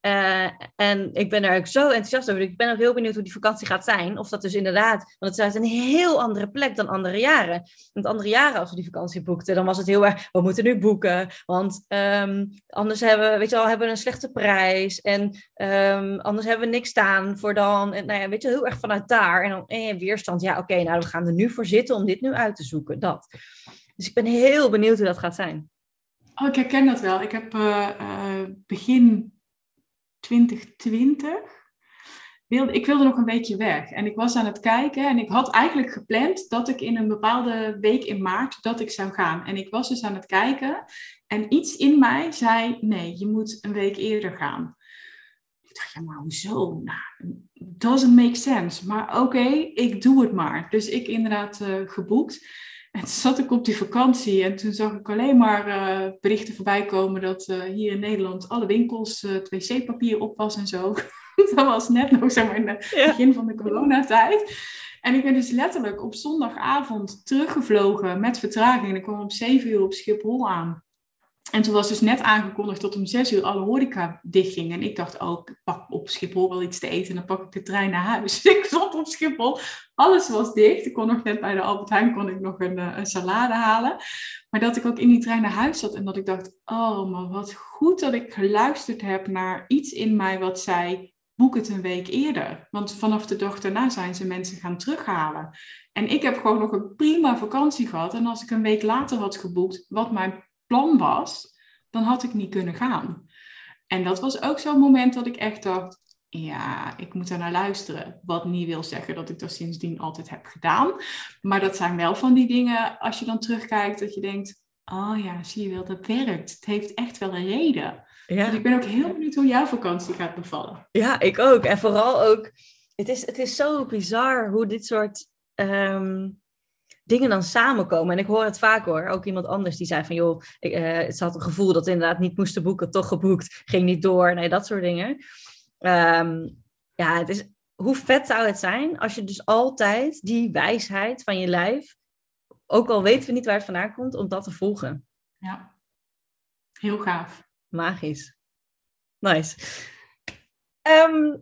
Uh, en ik ben er ook zo enthousiast over. Ik ben ook heel benieuwd hoe die vakantie gaat zijn. Of dat dus inderdaad, want het is een heel andere plek dan andere jaren. Want andere jaren, als we die vakantie boekten, dan was het heel erg, we moeten nu boeken. Want um, anders hebben we, weet je wel, hebben we een slechte prijs. En um, anders hebben we niks staan voor dan. En nou ja, weet je, heel erg vanuit daar. En dan eh, weerstand, ja, oké, nou, we gaan er nu voor zitten om dit nu uit te zoeken. Dat. Dus ik ben heel benieuwd hoe dat gaat zijn. Oh, ik herken dat wel. Ik heb uh, begin 2020 wilde, ik wilde nog een weekje weg. En ik was aan het kijken en ik had eigenlijk gepland dat ik in een bepaalde week in maart dat ik zou gaan. En ik was dus aan het kijken en iets in mij zei, nee, je moet een week eerder gaan. Ik dacht, ja, maar hoezo? Nou, doesn't make sense. Maar oké, ik doe het maar. Dus ik inderdaad uh, geboekt. En toen zat ik op die vakantie en toen zag ik alleen maar uh, berichten voorbij komen dat uh, hier in Nederland alle winkels uh, het wc-papier op was en zo. dat was net nog zeg maar in het ja. begin van de coronatijd. En ik ben dus letterlijk op zondagavond teruggevlogen met vertraging. En ik kwam om 7 uur op Schiphol aan. En toen was dus net aangekondigd dat om zes uur alle horeca dichtging. En ik dacht, oh, ik pak op Schiphol wel iets te eten en dan pak ik de trein naar huis. ik stond op Schiphol, alles was dicht. Ik kon nog net bij de Albert Heijn kon ik nog een, een salade halen. Maar dat ik ook in die trein naar huis zat en dat ik dacht, oh, maar wat goed dat ik geluisterd heb naar iets in mij wat zei, boek het een week eerder. Want vanaf de dag daarna zijn ze mensen gaan terughalen. En ik heb gewoon nog een prima vakantie gehad. En als ik een week later had geboekt, wat mijn plan was, dan had ik niet kunnen gaan. En dat was ook zo'n moment dat ik echt dacht, ja, ik moet daar naar luisteren. Wat niet wil zeggen dat ik dat sindsdien altijd heb gedaan. Maar dat zijn wel van die dingen, als je dan terugkijkt, dat je denkt, oh ja, zie je wel, dat werkt. Het heeft echt wel een reden. Ja. Dus ik ben ook heel benieuwd hoe jouw vakantie gaat bevallen. Ja, ik ook. En vooral ook, het is, het is zo bizar hoe dit soort um, dingen dan samenkomen. En ik hoor het vaak hoor. Ook iemand anders die zei van joh, ik, uh, het had een gevoel dat inderdaad niet moesten boeken, toch geboekt, ging niet door. Nee, dat soort dingen. Um, ja, het is, hoe vet zou het zijn als je dus altijd die wijsheid van je lijf, ook al weten we niet waar het vandaan komt, om dat te volgen. Ja. Heel gaaf. Magisch. Nice. Ehm,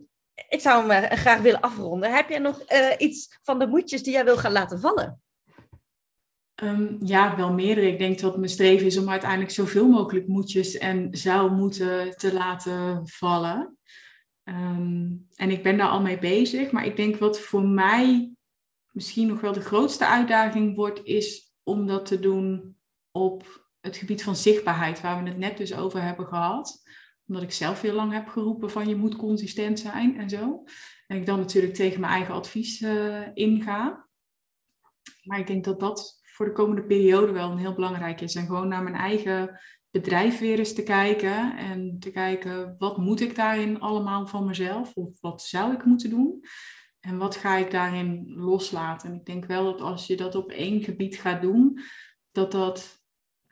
ik zou hem eh, graag willen afronden. Heb jij nog uh, iets van de moedjes die jij wil gaan laten vallen? Um, ja, wel meerdere. Ik denk dat mijn streven is om uiteindelijk zoveel mogelijk moedjes en zou moeten te laten vallen. Um, en ik ben daar al mee bezig. Maar ik denk wat voor mij misschien nog wel de grootste uitdaging wordt, is om dat te doen op het gebied van zichtbaarheid, waar we het net dus over hebben gehad. Omdat ik zelf heel lang heb geroepen van je moet consistent zijn en zo. En ik dan natuurlijk tegen mijn eigen advies uh, inga. Maar ik denk dat dat voor de komende periode wel een heel belangrijk is. En gewoon naar mijn eigen bedrijf weer eens te kijken. En te kijken, wat moet ik daarin allemaal van mezelf? Of wat zou ik moeten doen? En wat ga ik daarin loslaten? En ik denk wel dat als je dat op één gebied gaat doen, dat dat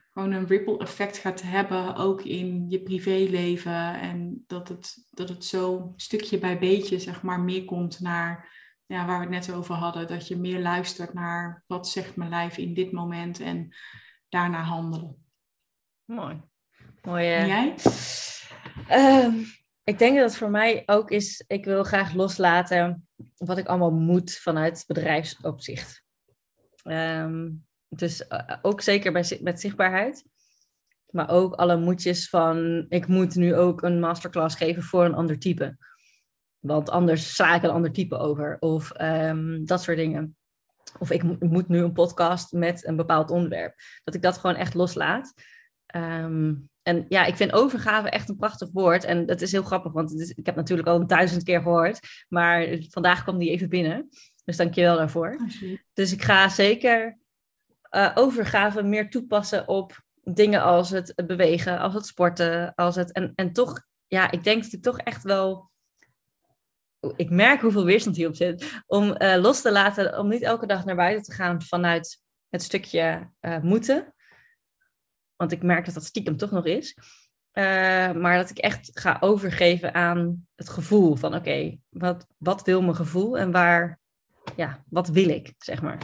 gewoon een ripple effect gaat hebben, ook in je privéleven. En dat het, dat het zo stukje bij beetje, zeg maar, meer komt naar ja, waar we het net over hadden. Dat je meer luistert naar wat zegt mijn lijf in dit moment en daarna handelen. Mooi. Mooi. En jij? Um, ik denk dat het voor mij ook is, ik wil graag loslaten wat ik allemaal moet vanuit bedrijfsopzicht. Um, dus uh, ook zeker bij, met zichtbaarheid. Maar ook alle moedjes van, ik moet nu ook een masterclass geven voor een ander type. Want anders sla ik een ander type over. Of um, dat soort dingen. Of ik moet nu een podcast met een bepaald onderwerp. Dat ik dat gewoon echt loslaat. Um, en ja, ik vind overgave echt een prachtig woord. En dat is heel grappig, want is, ik heb natuurlijk al een duizend keer gehoord. Maar vandaag kwam die even binnen. Dus dank je wel daarvoor. Dus ik ga zeker uh, overgave meer toepassen op dingen als het bewegen, als het sporten, als het... En, en toch, ja, ik denk dat ik toch echt wel... Ik merk hoeveel weerstand hierop zit. Om uh, los te laten, om niet elke dag naar buiten te gaan vanuit het stukje uh, moeten. Want ik merk dat dat stiekem toch nog is. Uh, maar dat ik echt ga overgeven aan het gevoel van oké, okay, wat, wat wil mijn gevoel en waar, ja, wat wil ik, zeg maar.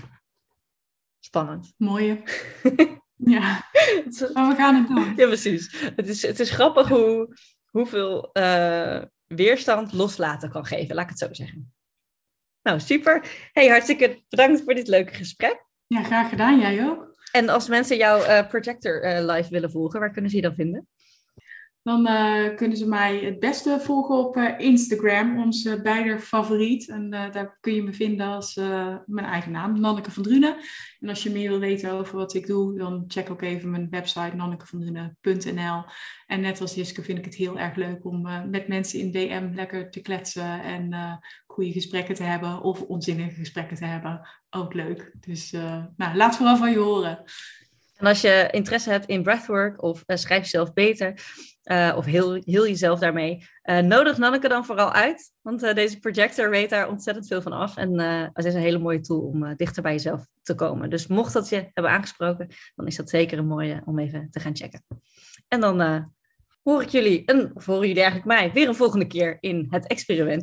Spannend. Mooie. ja, maar we gaan het doen. Ja, precies. Het is, het is grappig hoe, hoeveel uh, weerstand loslaten kan geven, laat ik het zo zeggen. Nou, super. Hey, hartstikke bedankt voor dit leuke gesprek. Ja, graag gedaan. Jij ook. En als mensen jouw uh, projector uh, live willen volgen, waar kunnen ze je dan vinden? Dan uh, kunnen ze mij het beste volgen op Instagram, onze beide favoriet. En daar kun je me vinden als mijn eigen naam, Nanneke van Drunen. En als je meer wil weten over wat ik doe, dan check ook even mijn website nannekevandrunen.nl. En net als Hiske vind ik het heel erg leuk om met mensen in DM lekker te kletsen en goede gesprekken te hebben of onzinnige gesprekken te hebben. Ook leuk. Dus uh, nou, laat vooral van je horen. En als je interesse hebt in breathwork of uh, schrijf jezelf beter uh, of heel, heel jezelf daarmee, nodig Nanneke dan vooral uit. Want deze projector weet daar ontzettend veel van af. En het is een hele mooie tool om dichter bij jezelf te komen. Dus mocht dat je hebben aangesproken, dan is dat zeker een mooie om even te gaan checken. En dan hoor ik jullie, en of horen jullie eigenlijk mij, weer een volgende keer in het experiment.